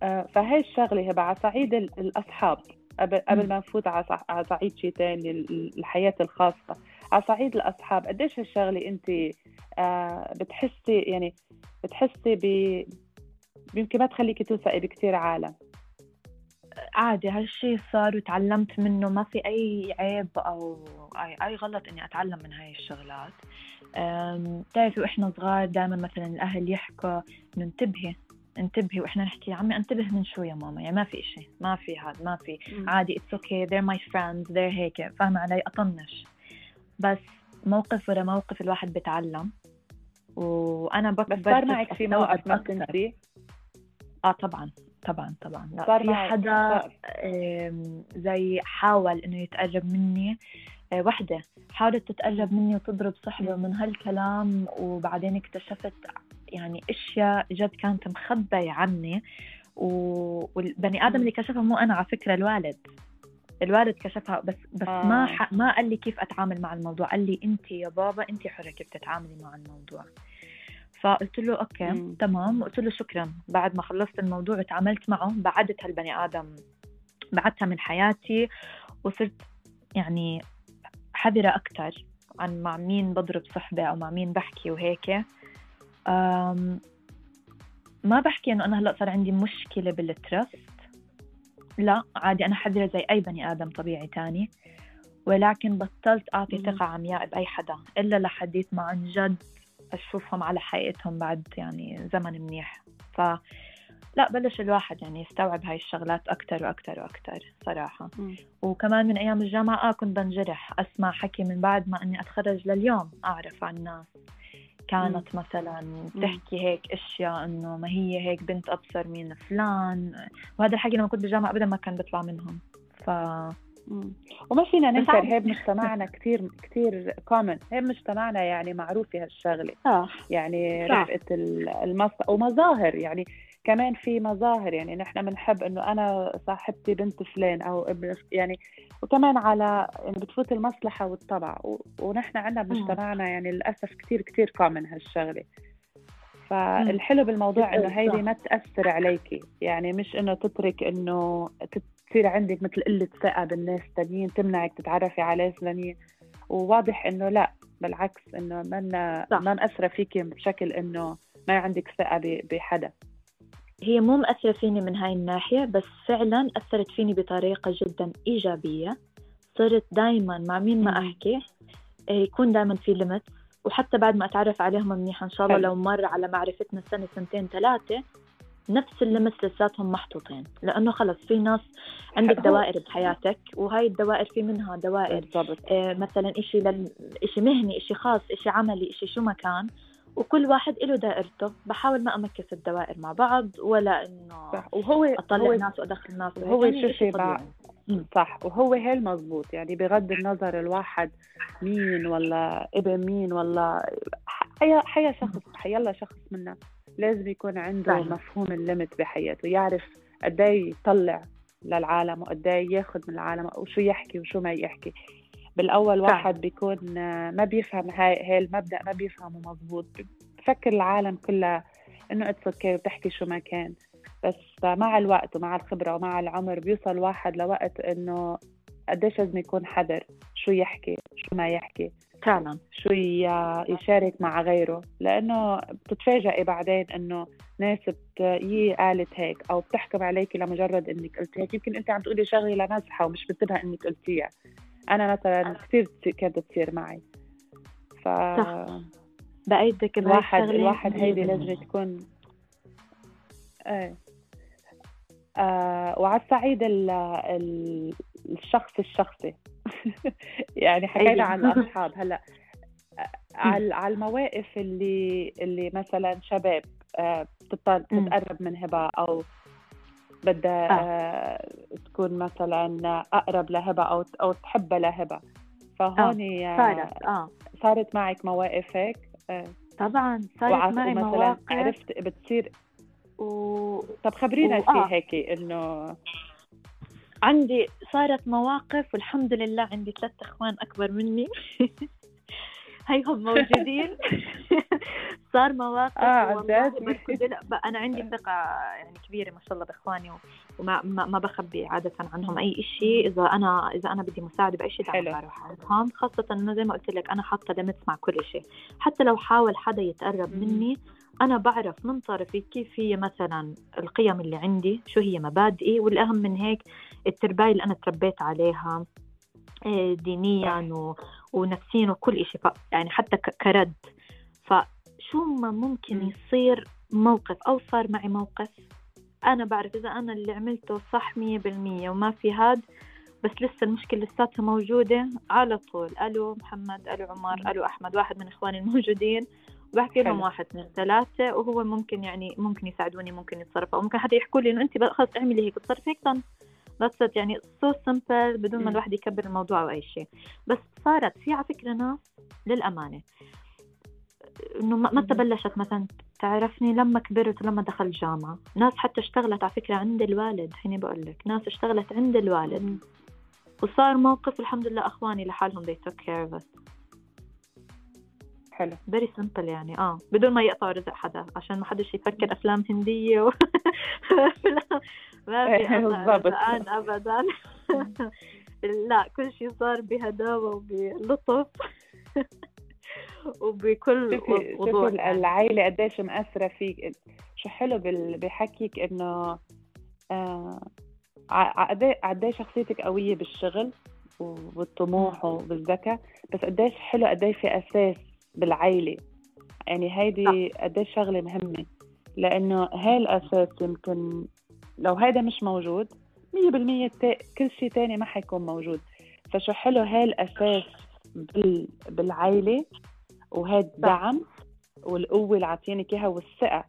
آه، فهي الشغلة هبه على صعيد الأصحاب. قبل قبل ما نفوت على صعيد شيء ثاني الحياة الخاصة. على صعيد الأصحاب قديش هالشغلة أنت آه، بتحسي يعني بتحسي ب يمكن ما تخليكي توثقي بكثير عالم؟ عادي هالشيء صار وتعلمت منه ما في أي عيب أو أي, أي غلط إني أتعلم من هاي الشغلات. بتعرفي وإحنا صغار دائما مثلا الأهل يحكوا إنه انتبهي انتبهي وإحنا نحكي عمي انتبه من شو يا ماما يعني ما في إشي ما في هذا ما في عادي it's okay they're my friends they're هيك فاهمة علي؟ أطنش. بس موقف ورا موقف الواحد بتعلم وأنا بس صار معك في موقف ما كنتي آه طبعا طبعا طبعا. لا في حدا زي حاول إنه يتقرب مني وحدة حاولت تتقرب مني وتضرب صحبة من هالكلام وبعدين اكتشفت يعني أشياء جد كانت مخبية عني والبني آدم اللي كشفها مو أنا على فكرة الوالد. الوالد كشفها بس بس آه. ما ح... ما قال لي كيف أتعامل مع الموضوع قال لي انت يا بابا انت حرة كيف تتعاملي مع الموضوع. فقلت له أوكي مم. تمام. قلت له شكرا. بعد ما خلصت الموضوع وتعاملت معه بعدت هالبني آدم بعدتها من حياتي وصرت يعني حذرة أكثر عن مع مين بضرب صحبة أو مع مين بحكي وهيك. ما بحكي إنه أنا هلأ صار عندي مشكلة بالترست. لا عادي أنا حذرة زي أي بني آدم طبيعي تاني. ولكن بطلت أعطي ثقة عمياء بأي حدا إلا لحديث ما عن جد أشوفهم على حقيقتهم بعد يعني زمن منيح. ف لا بلش الواحد يعني يستوعب هاي الشغلات أكتر وأكتر وأكتر صراحة. م. وكمان من أيام الجامعة آه كنت بنجرح أسمع حكي من بعد ما أني أتخرج لليوم أعرف عن ناس. كانت م. مثلا تحكي هيك أشياء إنه ما هي هيك بنت أبصر من فلان. وهذا الحكي لما كنت بالجامعة ابدا ما كان بيطلع منهم. ف وما فينا ننكر هي بمجتمعنا كثير كثير كومن هي بمجتمعنا يعني معروفة هالشغلة. صح يعني رفقة المص ومظاهر يعني كمان في مظاهر يعني نحن بنحب إنه أنا صاحبتي بنت فلان أو ابن يعني وكمان على يعني بتفوت المصلحة والطبع ونحن عندنا بمجتمعنا يعني للأسف كثير كثير كومن هالشغلة. فالحلو بالموضوع إنه هيدي ما تأثر عليكي يعني مش إنه تترك إنه تصير عندك مثل قلة ثقة بالناس الثانيين تمنعك تتعرفي على فلانيين وواضح إنه لا بالعكس إنه ما ما مأثرة فيكي بشكل إنه ما عندك ثقة بحدا. هي مو مأثرة فيني من هاي الناحية بس فعلا أثرت فيني بطريقة جدا إيجابية. صرت دايما مع مين ما أحكي إيه، يكون دايما في ليمت وحتى بعد ما أتعرف عليهم منيح إن شاء الله لو مر على معرفتنا سنة سنتين ثلاثة نفس اللمس لساتهم محطوطين. لأنه خلص في ناس عندك دوائر بحياتك وهاي الدوائر في منها دوائر. بالضبط. آه مثلا شيء لل... شيء مهني شيء خاص شيء عملي شيء شو ما كان. وكل واحد له دائرته. بحاول ما أمكس الدوائر مع بعض ولا إنه صح. وهو أطلع هو ناس وأدخل ناس هو شوفي صح. وهو هي المضبوط يعني بغض النظر الواحد مين ولا ابن مين ولا حيا حيا شخص حيلا شخص منا لازم يكون عنده صح. مفهوم الليمت بحياته. يعرف قد إيه يطلع للعالم وقد إيه ياخذ من العالم وشو يحكي وشو ما يحكي. بالأول واحد بيكون ما بيفهم هاي هاي المبدأ ما بيفهمه مزبوط بفكر العالم كلها إنه it's okay وبتحكي شو ما كان. بس مع الوقت ومع الخبرة ومع العمر بيوصل واحد لوقت إنه قديش لازم يكون حذر شو يحكي شو ما يحكي. فعلا. شو يشارك مع غيره. لأنه بتتفاجئي بعدين إنه ناس يي قالت هيك أو بتحكم عليك لمجرد إنك قلت هيك يمكن أنت عم تقولي شغلة لمزحة ومش بتنتبه إنك قلتيها. أنا مثلا كثير كانت تصير معي. ف صح. بأيدك الواحد الواحد هيدي لازم تكون إيه. آه وعلى الصعيد ال... ال... الشخص الشخصي. يعني حكينا أيوة. عن الاصحاب هلأ على على المواقف اللي اللي مثلا شباب آه، بتتقرب من هبة أو بدها آه. تكون مثلا أقرب لهبة أو أو تحبها لهبة فهون آه. صارت آه صارت معك مواقف هيك آه. طبعا صارت معي مواقف عرفت بتصير و... طب خبرينا و... شيء آه. هيك إنه عندي صارت مواقف والحمد لله عندي ثلاث إخوان أكبر مني هيهم موجودين. صار مواقف آه أنا عندي ثقة يعني كبيرة ما شاء الله بإخواني وما ما, ما بخبي عادة عنهم أي شيء إذا أنا إذا أنا بدي مساعدة بأي شيء دائما بروح عندهم. خاصة إنه زي ما قلت لك أنا حاطة ليميتس مع كل شيء حتى لو حاول حدا يتقرب مني أنا بعرف من طرفي كيف هي مثلا القيم اللي عندي شو هي مبادئي والأهم من هيك الترباية اللي أنا تربيت عليها. آه، دينيا و... ونفسيا وكل إشي. ف... يعني حتى ك... كرد. فشو ما ممكن يصير موقف أو صار معي موقف أنا بعرف إذا أنا اللي عملته صح مية بالمية وما في هاد بس لسه المشكلة لساتها موجودة على طول. ألو محمد ألو عمر ألو أحمد واحد من إخواني الموجودين. بحكي لهم واحد اثنين ثلاثة وهو ممكن يعني ممكن يساعدوني ممكن يتصرفوا. أو ممكن حتى يحكوا لي إنه أنت خلص اعملي هيك تصرفي هيك؟ طن. بس يعني so simple بدون ما الواحد يكبر الموضوع أو أي شيء. بس صارت في على فكرة ناس للأمانة. إنه متى بلشت مثلا تعرفني لما كبرت ولما دخلت جامعة. ناس حتى اشتغلت على فكرة عند الوالد هني بقول لك ناس اشتغلت عند الوالد. وصار موقف الحمد لله أخواني لحالهم they took care of us. حلو. very simple يعني آه. بدون ما يقطعوا رزق حدا عشان ما حدش يفكر أفلام هندية و... ما في بالضبط. ابدا. لا كل شيء صار بهداوة وبلطف وبكل وضوح يعني. العائلة قديش مأثرة فيك شو حلو بحكيك إنه آه قديش شخصيتك قوية بالشغل والطموح وبالذكاء بس قديش حلو قديش في أساس بالعائلة. يعني هيدي قديش شغلة مهمة. لأنه هاي الأساس يمكن لو هيدا مش موجود 100% كل شيء تاني ما حيكون موجود. فشو حلو هاي الأساس بال... بالعائلة وهي الدعم والقوة اللي عاطينك إياها والثقة.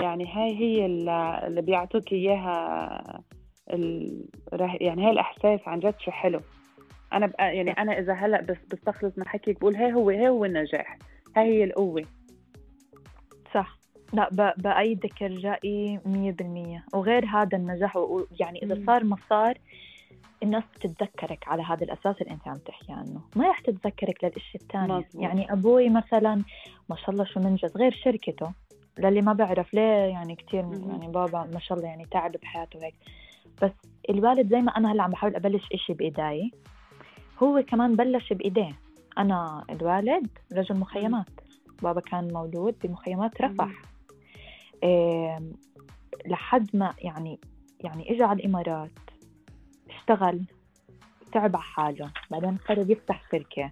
يعني هاي هي اللي بيعطوك إياها ال... يعني هاي الإحساس عن جد شو حلو. أنا بقى يعني أنا إذا هلأ بس بستخلص من حكيك بقول هي هو هي هو النجاح. هاي هي القوة. صح. لا بأيدك الرأي مية بالمية. وغير هذا النجاح يعني إذا صار ما صار الناس بتتذكرك على هذا الأساس اللي أنت عم تحكي عنه. ما رح تتذكرك للإشي الثاني. يعني أبوي مثلا ما شاء الله شو منجز غير شركته. للي ما بعرف ليه يعني كثير يعني بابا ما شاء الله يعني تعب بحياته هيك بس الوالد زي ما أنا هلأ عم بحاول أبلش إشي بإيداي. هو كمان بلش بإيديه. أنا الوالد رجل مخيمات. بابا كان مولود بمخيمات رفح. إيه لحد ما يعني يعني إجا على الإمارات اشتغل تعب على حاله. بعدين قرر يفتح شركة.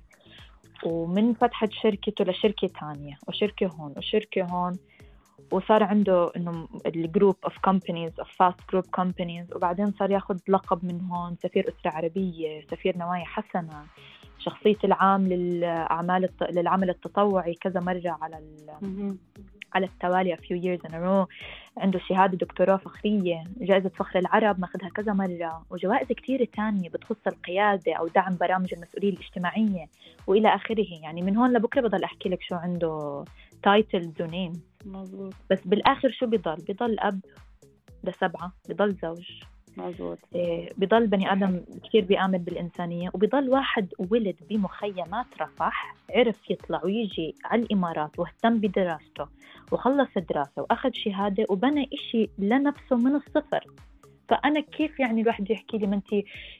ومن فتحة شركته لشركة تانية وشركة هون وشركة هون. وصار عنده إنه ال group of companies of فاست group companies وبعدين صار ياخذ لقب من هون سفير أسرة عربية سفير نوايا حسنة شخصيه العام للأعمال للعمل التطوعي كذا مرة على على التوالي a few years in a row. عنده شهادة دكتوراه فخرية جائزة فخر العرب ماخذها كذا مرة. وجوائز كثيرة تانية بتخص القيادة أو دعم برامج المسؤولية الاجتماعية وإلى آخره. يعني من هون لبكرة بضل أحكي لك شو عنده titles و name مزبوط بس بالآخر شو بضل بضل أب لسبعة بضل زوج. مزبوط إيه بضل بني آدم كثير بيآمن بالإنسانية وبضل واحد ولد بمخيمات رفح عرف يطلع ويجي على الإمارات واهتم بدراسته وخلص دراسه وأخذ شهادة وبنى إشي لنفسه من الصفر. فأنا كيف يعني الواحد يحكي لي ما انت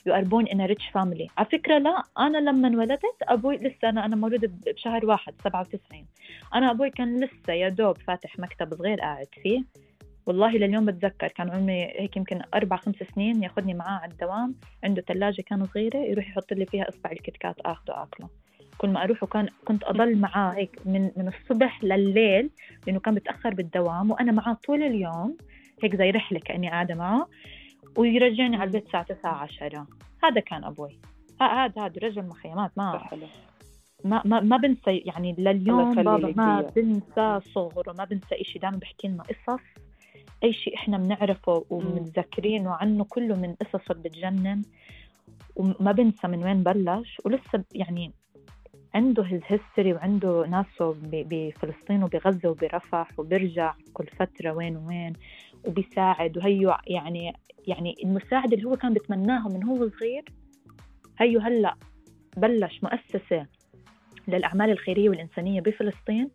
you are born in rich family على فكرة لا أنا لما انولدت أبوي لسه أنا أنا مولوده بشهر واحد 97 أنا أبوي كان لسه يا دوب فاتح مكتب صغير قاعد فيه. والله لليوم بتذكر كان عمري هيك يمكن أربع خمس سنين ياخذني معاه على الدوام. عنده ثلاجة كانت صغيرة يروح يحط لي فيها إصبع الكتكات آخذه آكله. كل ما أروح وكان كنت أضل معاه هيك من من الصبح لليل لأنه كان بتأخر بالدوام وأنا معاه طول اليوم هيك زي رحلة كأني قاعدة معه. ويرجعني على البيت الساعة 9 10 هذا كان أبوي. هذا هذا رجل مخيمات. ما ما ما ما بنسى يعني لليوم بابا ما بنسى صغره ما بنسى شيء دائما بحكي لنا قصص أي شيء إحنا بنعرفه ومتذكرينه عنه كله من قصص بتجنن. وما بنسى من وين بلش. ولسه يعني عنده هيستوري وعنده ناسه بفلسطين وبغزة وبرفح وبرجع كل فترة وين وين. وبيساعد وهيو يعني يعني المساعدة اللي هو كان بتمناها من هو صغير هيو هلا بلش مؤسسة للأعمال الخيرية والإنسانية بفلسطين.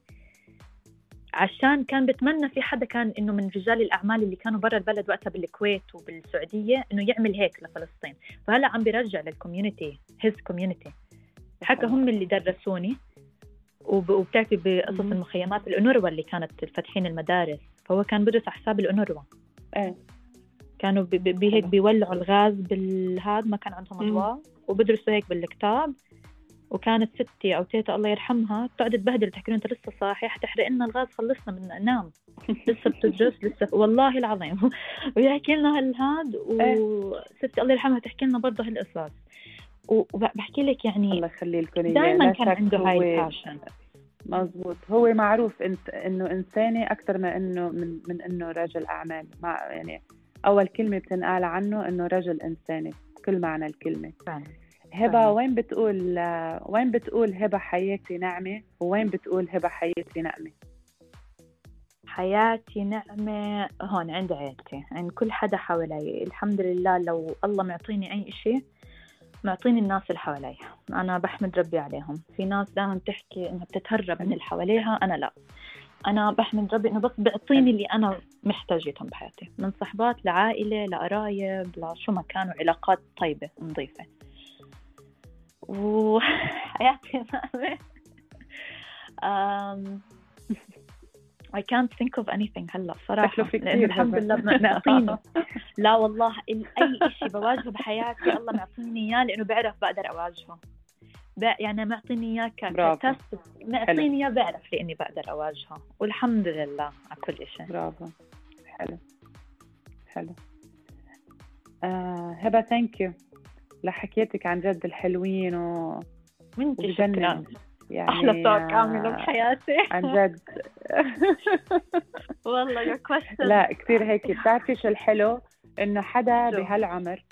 عشان كان بتمنى في حدا كان إنه من رجال الأعمال اللي كانوا برا البلد وقتها بالكويت وبالسعودية إنه يعمل هيك لفلسطين. فهلا عم بيرجع لل community his community حكى هم اللي درسوني وبتعرفي بقصص المخيمات الأونروا اللي كانت فاتحين المدارس. فهو كان بدرس على حساب الأونروا إيه. كانوا بهيك بيولعوا الغاز بالهاد ما كان عندهم أضواء وبدرسوا هيك بالكتاب. وكانت ستي أو تيتا الله يرحمها تقعد تبهدل تحكي أنت لسه صاحي؟ حتحرق لنا الغاز خلصنا من نام. لسه بتدرس لسه والله العظيم. ويحكي لنا هالهاد إيه. وستي الله يرحمها تحكي لنا برضه هالقصص. وبحكي لك يعني الله يخلي لكم دائما كان عنده هاي ال passion مزبوط. هو معروف انت إنه انساني أكثر من إنه من من إنه رجل أعمال. مع يعني أول كلمة بتنقال عنه إنه رجل انساني بكل معنى الكلمة. فعلا هبة وين بتقول وين بتقول هبة حياتي نعمة؟ وين بتقول هبة حياتي نعمة؟ حياتي نعمة هون عند عيلتي. عند كل حدا حوالي. الحمد لله لو الله معطيني أي شيء معطيني الناس اللي حوالي أنا بحمد ربي عليهم. في ناس دائما بتحكي إنها بتتهرب من اللي حواليها أنا لا. أنا بحمد ربي إنه بس بيعطيني اللي أنا محتاجتهم بحياتي. من صحبات لعائلة لقرايب لشو ما كانوا علاقات طيبة نظيفة. وحياتي I can't think of anything هلا صراحة لأنه الحمد لله معطيني لا والله أي شيء بواجهه بحياتي الله معطيني إياه لأنه بعرف بقدر أواجهه. يعني معطيني إياه كتست معطيني إياه بعرف لأني بقدر أواجهه. والحمد لله على كل شيء. برافو. حلو. حلو. آه هبة ثانك يو لحكيتك عن جد الحلوين و وانت شكرا. يعني أحلى توك عامله بحياتي. عن جد. والله يا كويستن لا كثير هيك. بتعرفي شو الحلو؟ إنه حدا بهالعمر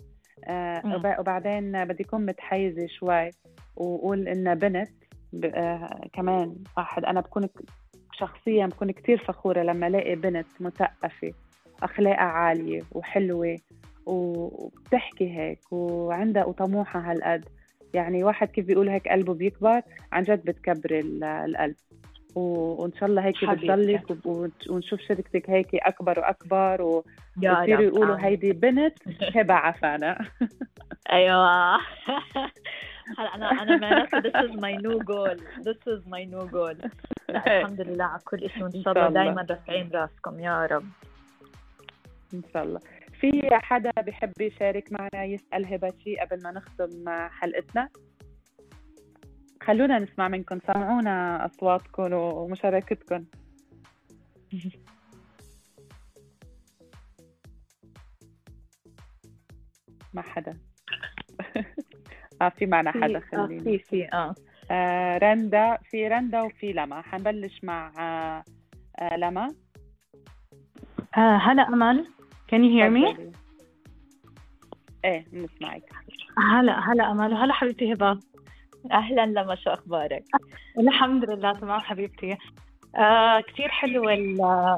آه وبعدين بدي اكون متحيزه شوي وأقول انها بنت آه كمان واحد. أنا بكون شخصيا بكون كثير فخورة لما ألاقي بنت مثقفة أخلاقها عالية وحلوة وبتحكي هيك وعندها وطموحها هالقد. يعني واحد كيف بيقول هيك قلبه بيكبر عن جد بتكبر القلب. وإن شاء الله هيك بتضلك ونشوف شركتك هيك أكبر وأكبر وبصيروا يقولوا هيدي بنت هبه عفانه أيوه. هلا أنا أنا معناتها this is my new goal. This is my new goal. الحمد لله على كل شيء. وان شاء الله دائما رافعين راسكم. يا رب. إن شاء الله. في حدا بحب يشارك معنا يسأل هبة شيء قبل ما نختم حلقتنا. خلونا نسمع منكم سمعونا أصواتكم ومشاركتكم. ما حدا. آه في معنا حدا خلينا في في آه. آه رندا في رندا وفي لما. حنبلش مع آه آه لما. آه هلا أمل. Can you hear me? إيه بنسمعك. هلا هلا امل وهلا حبيبتي هبة. أهلا لما شو أخبارك؟ الحمد لله تمام حبيبتي. آه كثير حلوة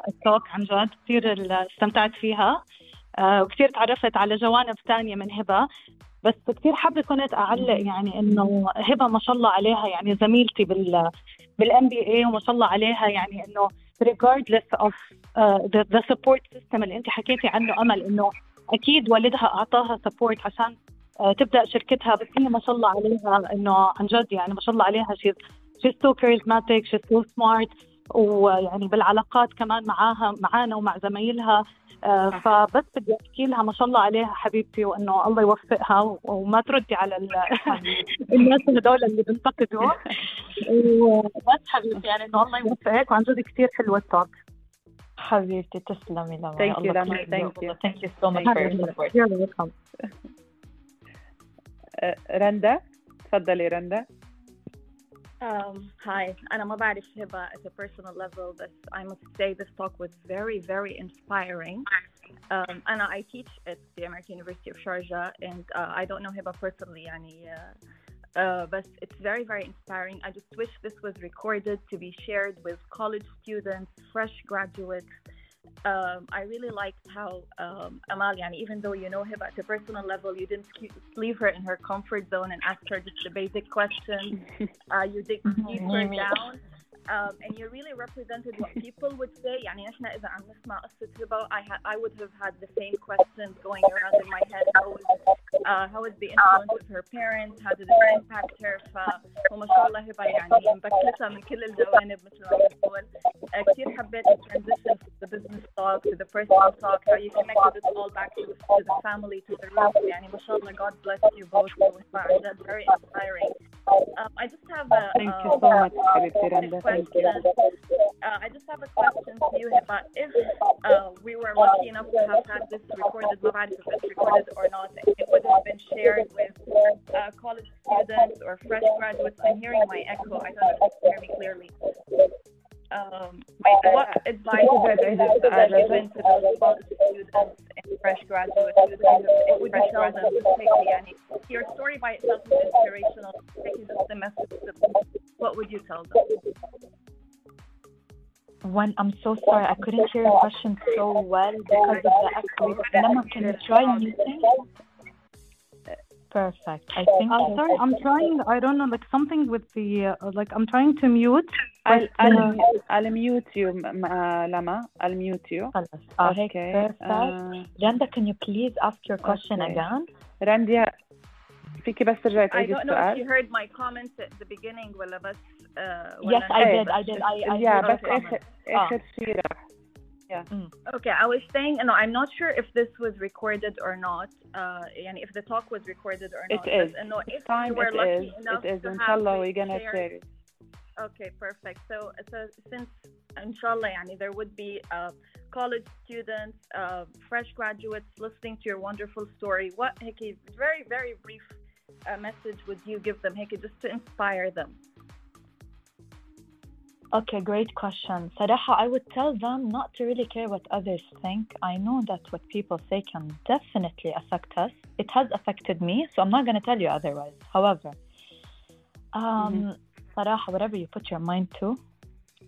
التوك عن جد كثير استمتعت فيها. آه وكثير تعرفت على جوانب ثانية من هبة. بس كثير حابة كنت أعلق يعني إنه هبة ما شاء الله عليها يعني زميلتي بال بالام بي اي وما شاء الله عليها يعني إنه regardless of uh, the, the support system اللي انت حكيتي عنه أمل إنه أكيد والدها أعطاها support عشان uh, تبدأ شركتها بس هي ما شاء الله عليها إنه عن جد يعني ما شاء الله عليها. She's she's so charismatic she's so smart ويعني بالعلاقات كمان معاها معانا ومع زمايلها. فبس بدي أحكي لها ما شاء الله عليها حبيبتي وإنه الله يوفقها وما تردي على الناس هذول اللي بينتقدوا وبس حبيبتي يعني إنه الله يوفقك وعن جد كثير حلوة ال talk حبيبتي تسلمي لما thank you لما thank you thank you so much رندا تفضلي رندا. Um, hi, أنا ما بعرف هبة at a personal level but I must say this talk was very very inspiring Um, Anna, I teach at the American University of Sharjah, and uh, I don't know Hiba personally, يعني, uh, uh, but it's very, very inspiring. I just wish this was recorded to be shared with college students, fresh graduates, um, I really liked how um, Amal, yani, even though you know him at a personal level, you didn't leave her in her comfort zone and ask her just the basic questions. Uh, you dig deeper down Um, and you really represented what people would say يعني نحن إذا عم نسمع قصة هبة I, ha- I would have had the same questions going around in my head how was, uh, how was the influence of her parents how did it impact her فما شاء الله هبة يعني مبكتها من كل الجوانب مثل ما بنقول uh, كثير حبيت transition from the business talk to the personal talk how you connected it all back to, to the family to the roots يعني ما شاء الله God bless you both that's very inspiring Um, I just have a. Thank you so um, much, Alexander. Thank you. I just have a question to you about if uh, we were lucky enough to have had this recorded, recorded or not, it would have been shared with uh, college students or fresh graduates. I'm hearing my echo. I don't know you can hear me clearly. Um, what advice would you given to those college students and fresh graduates? You tell them? Yani, your story by itself is inspirational. Taking the message. What would you tell them? When I'm so sorry, I couldn't hear your question so well because of the echo. Lama, can you try muting? Perfect. I think. I'm sorry. I'm trying. I don't know, like something with the uh, like. I'm trying to mute. I'll, I'll, I'll mute you, Lama. I'll mute you. خلاص. اه هيك perfect. Uh, Randa, can you please ask your question Okay. again? رنديا فيكي بس ترجعي I تعيدي don't know if السؤال you heard my comments at the beginning ولا بس uh, Yes, ولا I إيه. did. I did. I, I يا heard بس your comment. اخر اخر yeah. Mm. Okay, I was saying, no, I'm not sure if this was recorded or not. Uh, and if the talk was recorded or not. Uh, it is. But, no, if time, we were lucky is. enough it is. Inshallah, we're gonna share it. Okay, perfect. So, so since inshallah, yani, there would be uh, college students, uh, fresh graduates listening to your wonderful story. What, Hickey, very, very brief uh, message would you give them, Hickey, just to inspire them? Okay, great question. Sadaha, I would tell them not to really care what others think. I know that what people say can definitely affect us. It has affected me, so I'm not going to tell you otherwise. However, um, mm-hmm. Sadaha, whatever you put your mind to,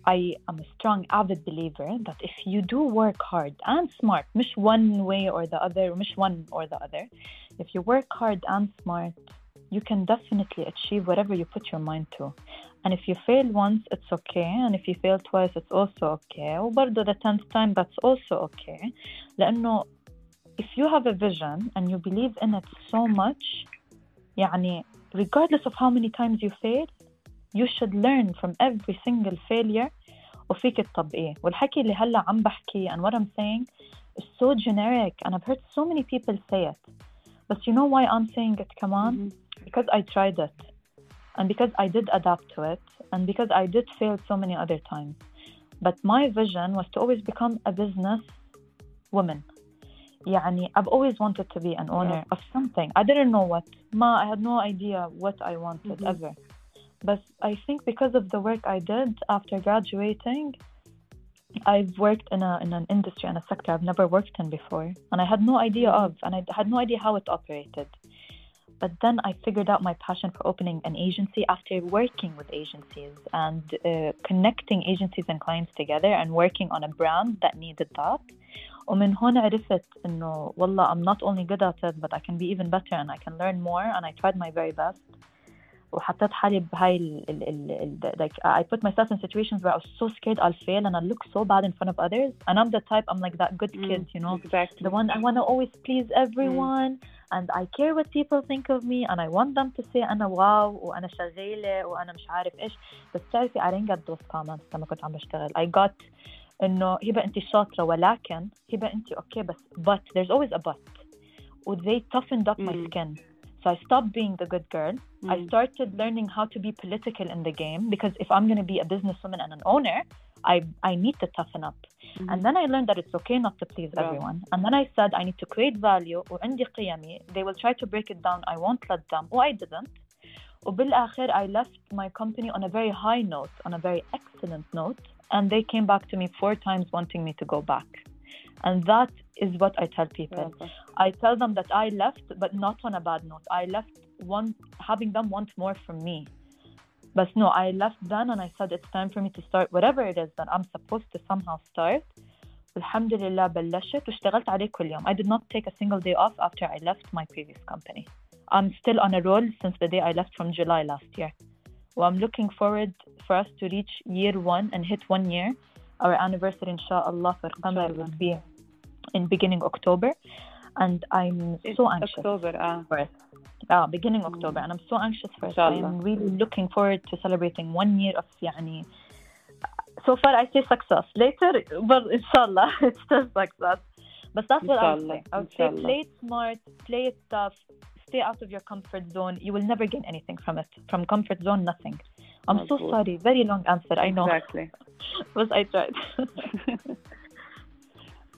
I am a strong, avid believer that if you do work hard and smart, mish one way or the other, mish one or the other, if you work hard and smart, you can definitely achieve whatever you put your mind to. And if you fail once, it's okay. And if you fail twice, it's also okay. وبرضه the tenth time, that's also okay. لأنه if you have a vision and you believe in it so much, يعني regardless of how many times you fail, you should learn from every single failure وفيك تطبقيه. والحكي اللي هلا عم بحكي and what I'm saying is so generic and I've heard so many people say it. But you know why I'm saying it كمان? Because I tried it. and because I did adapt to it, and because I did fail so many other times. But my vision was to always become a business woman. يعني I've always wanted to be an owner of something. I didn't know what. Ma, I had no idea what I wanted Mhm. ever. But I think because of the work I did after graduating, I've worked in a in an industry and a sector I've never worked in before, and I had no idea of, and I had no idea how it operated. But then I figured out my passion for opening an agency after working with agencies and uh, connecting agencies and clients together and working on a brand that needed that. ومن هون عرفت إنه والله I'm not only good at it but I can be even better and I can learn more and I tried my very best. وحطيت حالي بهاي ال ال ال ال like I put myself in situations where I was so scared I'll fail and I'll look so bad in front of others and I'm the type I'm like that good kid you know exactly the one I want to always please everyone and I care what people think of me and I want them to say أنا واو وأنا شغالة وأنا مش عارف إيش بس تعرفي I didn't get those comments لما كنت عم بشتغل I got إنه هبة أنت شاطرة ولكن هبة أنت أوكي بس but there's always a but و they toughened up my Mm. skin so I stopped being the good girl I Mm. started learning how to be political in the game because if I'm going to be a businesswoman and an owner I, I need to toughen up and then I learned that it's okay not to please Yeah. everyone. And then I said I need to create value وعندي قيمي. They will try to break it down. I won't let them. Oh, I didn't. وبالآخر I left my company on a very high note, on a very excellent note. And they came back to me four times wanting me to go back. And that is what I tell people. برافو. I tell them that I left, but not on a bad note. I left one having them want more from me. But no, I left then and I said it's time for me to start whatever it is that I'm supposed to somehow start. الحمد لله بلشت واشتغلت عليه كل يوم. I did not take a single day off after I left my previous company. I'm still on a roll since the day I left from July last year. Well, I'm looking forward for us to reach year one and hit one year. Our anniversary, inshallah, for Qamar will be in beginning October. And I'm so anxious اكتوبر اه for it. Ah, beginning October. And I'm so anxious for it. Inshallah. I'm really looking forward to celebrating one year of يعني so far I say success. Later, but inshallah, it's still success. But that's what I would Inshallah, say. I would say inshallah. play it smart, play it tough, stay out of your comfort zone. You will never gain anything from it. From comfort zone, nothing. I'm so مظبوط. sorry. Very long answer. I know. exactly But I tried.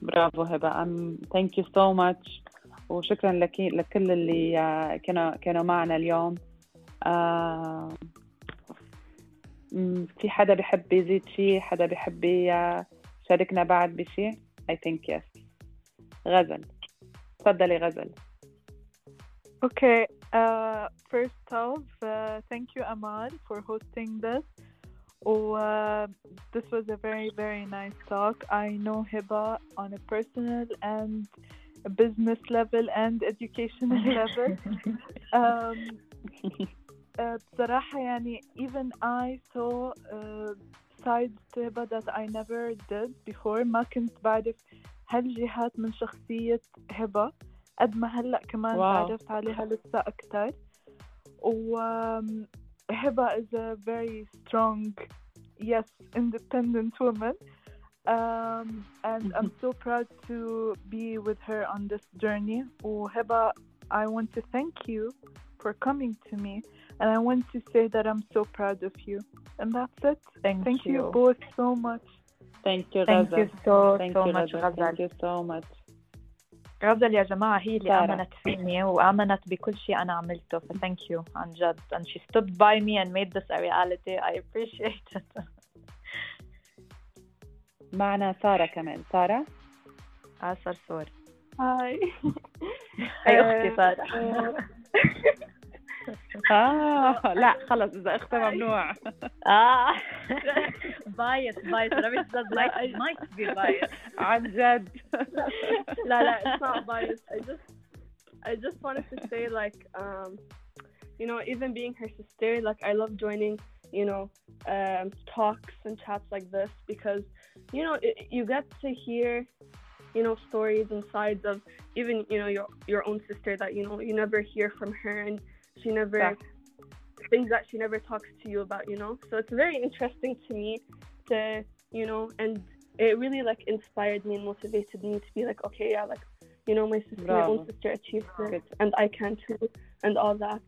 برافو هبه ام ثانك يو سو ماتش وشكرا لك لكل اللي آه، كانوا كانوا معنا اليوم آه، في حدا بيحب يزيد شيء حدا بيحب ي- يشاركنا بعد بشيء I think yes غزل تفضلي غزل Okay. Uh, first off, uh, thank you, Amal, for hosting this. Oh, uh, this was a very, very nice talk. I know Hiba on a personal and business level and educational level. Um, uh, بصراحة يعني even I saw uh, sides to Hiba that I never did before ما كنت بعرف هالجهات من شخصية هبة قد ما هلا كمان واو. تعرفت عليها لسه أكتر و um, هبة is a very strong yes independent woman um, and I'm so proud to be with her on this journey وهبة I want to thank you for coming to me and I want to say that I'm so proud of you and that's it Thank, thank you, you. both so much thank you Thank you غزل so, thank so you much, غزل thank غزل. you so much غزل يا جماعة هي اللي سارة. آمنت فيني وآمنت بكل شيء أنا عملته ف thank you عن جد and she stood by me and made this a reality I appreciate it معنا سارة كمان سارة آه صرصور هاي أي أختي سارة آه لا خلص إذا أختها ممنوع آه bias bias Ramesh says might, might be bias عن جد La, la, it's not biased. I just, I just wanted to say, like, um, you know, even being her sister, like, I love joining, you know, um, talks and chats like this because, you know, it, you get to hear, you know, stories and sides of even, you know, your your own sister that you know you never hear from her and she never صح. things that she never talks to you about, you know. So it's very interesting to me to, you know, and it really like inspired me and motivated me to be like, okay, yeah, like, you know, my sister, my own sister achieved this, and I can too, and all that.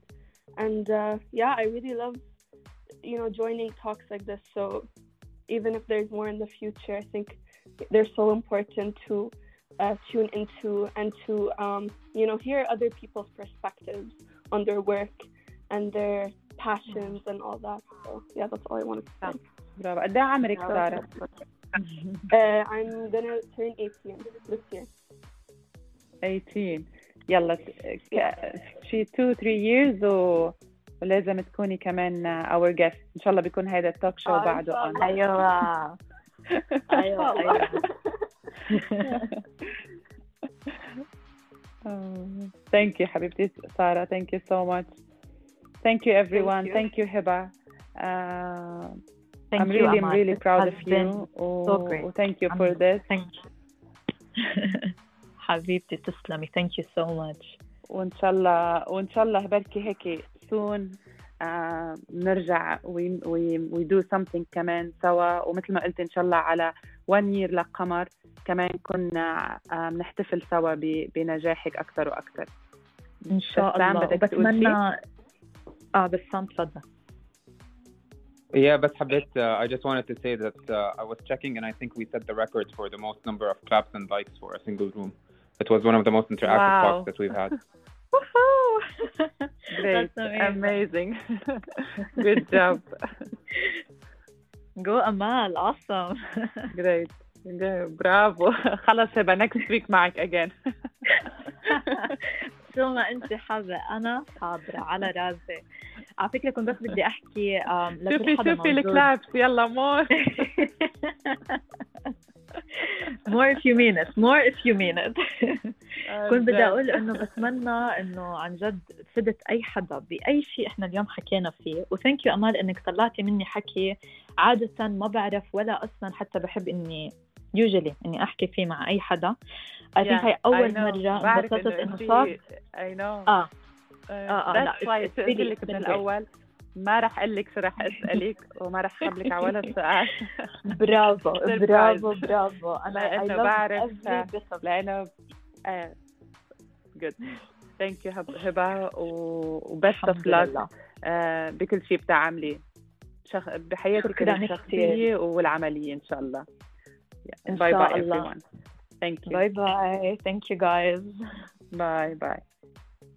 And uh, yeah, I really love, you know, joining talks like this. So even if there's more in the future, I think they're so important to uh, tune into and to, um, you know, hear other people's perspectives on their work and their passions and all that. So yeah, that's all I wanted to say. برافو قد إيه عمرك سارة؟ Uh, I'm gonna turn 18 this year. 18 يلا شي 2 3 years و ولازم تكوني كمان our guest ان شاء الله بيكون هذا التوك شو آه، بعده. أيوة أيوة أيوة Um, thank you حبيبتي سارة thank you so much thank you everyone you. thank you هبة uh, Thank I'm you, really Amal. really proud of you so و- great. thank you I'm- for this Thank you حبيبتي تسلمي thank you so much وان شاء الله وان شاء الله بركي هيك soon آه نرجع we, we, we do something كمان سوا ومثل ما قلت ان شاء الله على one year لقمر كمان كنا آه بنحتفل سوا بنجاحك أكثر وأكثر إن شاء الله وبتمنى آه بسام تفضل Yeah, but Habit, uh, I just wanted to say that uh, I was checking and I think we set the record for the most number of claps and likes for a single room. It was one of the most interactive Wow. talks that we've had. great That's amazing. amazing good job Go Amal awesome great برافو خلص هبه next week معك again شو ما انت حابة أنا حاضره على راسي. على فكرة كنت بس بدي أحكي شوفي شوفي الكلابس يلا مور more if you mean it more if you mean it. كنت بدي أقول إنه بتمنى إنه عن جد فدت أي حدا بأي شيء إحنا اليوم حكينا فيه. وثانك يو أمال إنك طلعتي مني حكي. عادة ما بعرف ولا أصلا حتى بحب إني يوجولي إني أحكي فيه مع أي حدا. I think هي أول مرة انبسطت إنه صار. I know. آه. آه آه لا قلت لك من الأول. ما راح أقول لك شو راح أسألك وما راح أخبرك على ولا سؤال برافو برافو برافو. أنا لأنه بعرف. لأنه good thank you هبة و best of luck بكل شيء بتعملي. شخ... بحياتك الشخصية والعملية إن شاء الله. Yeah. And bye bye, everyone. Thank you. Bye bye. Thank you, guys. Bye bye.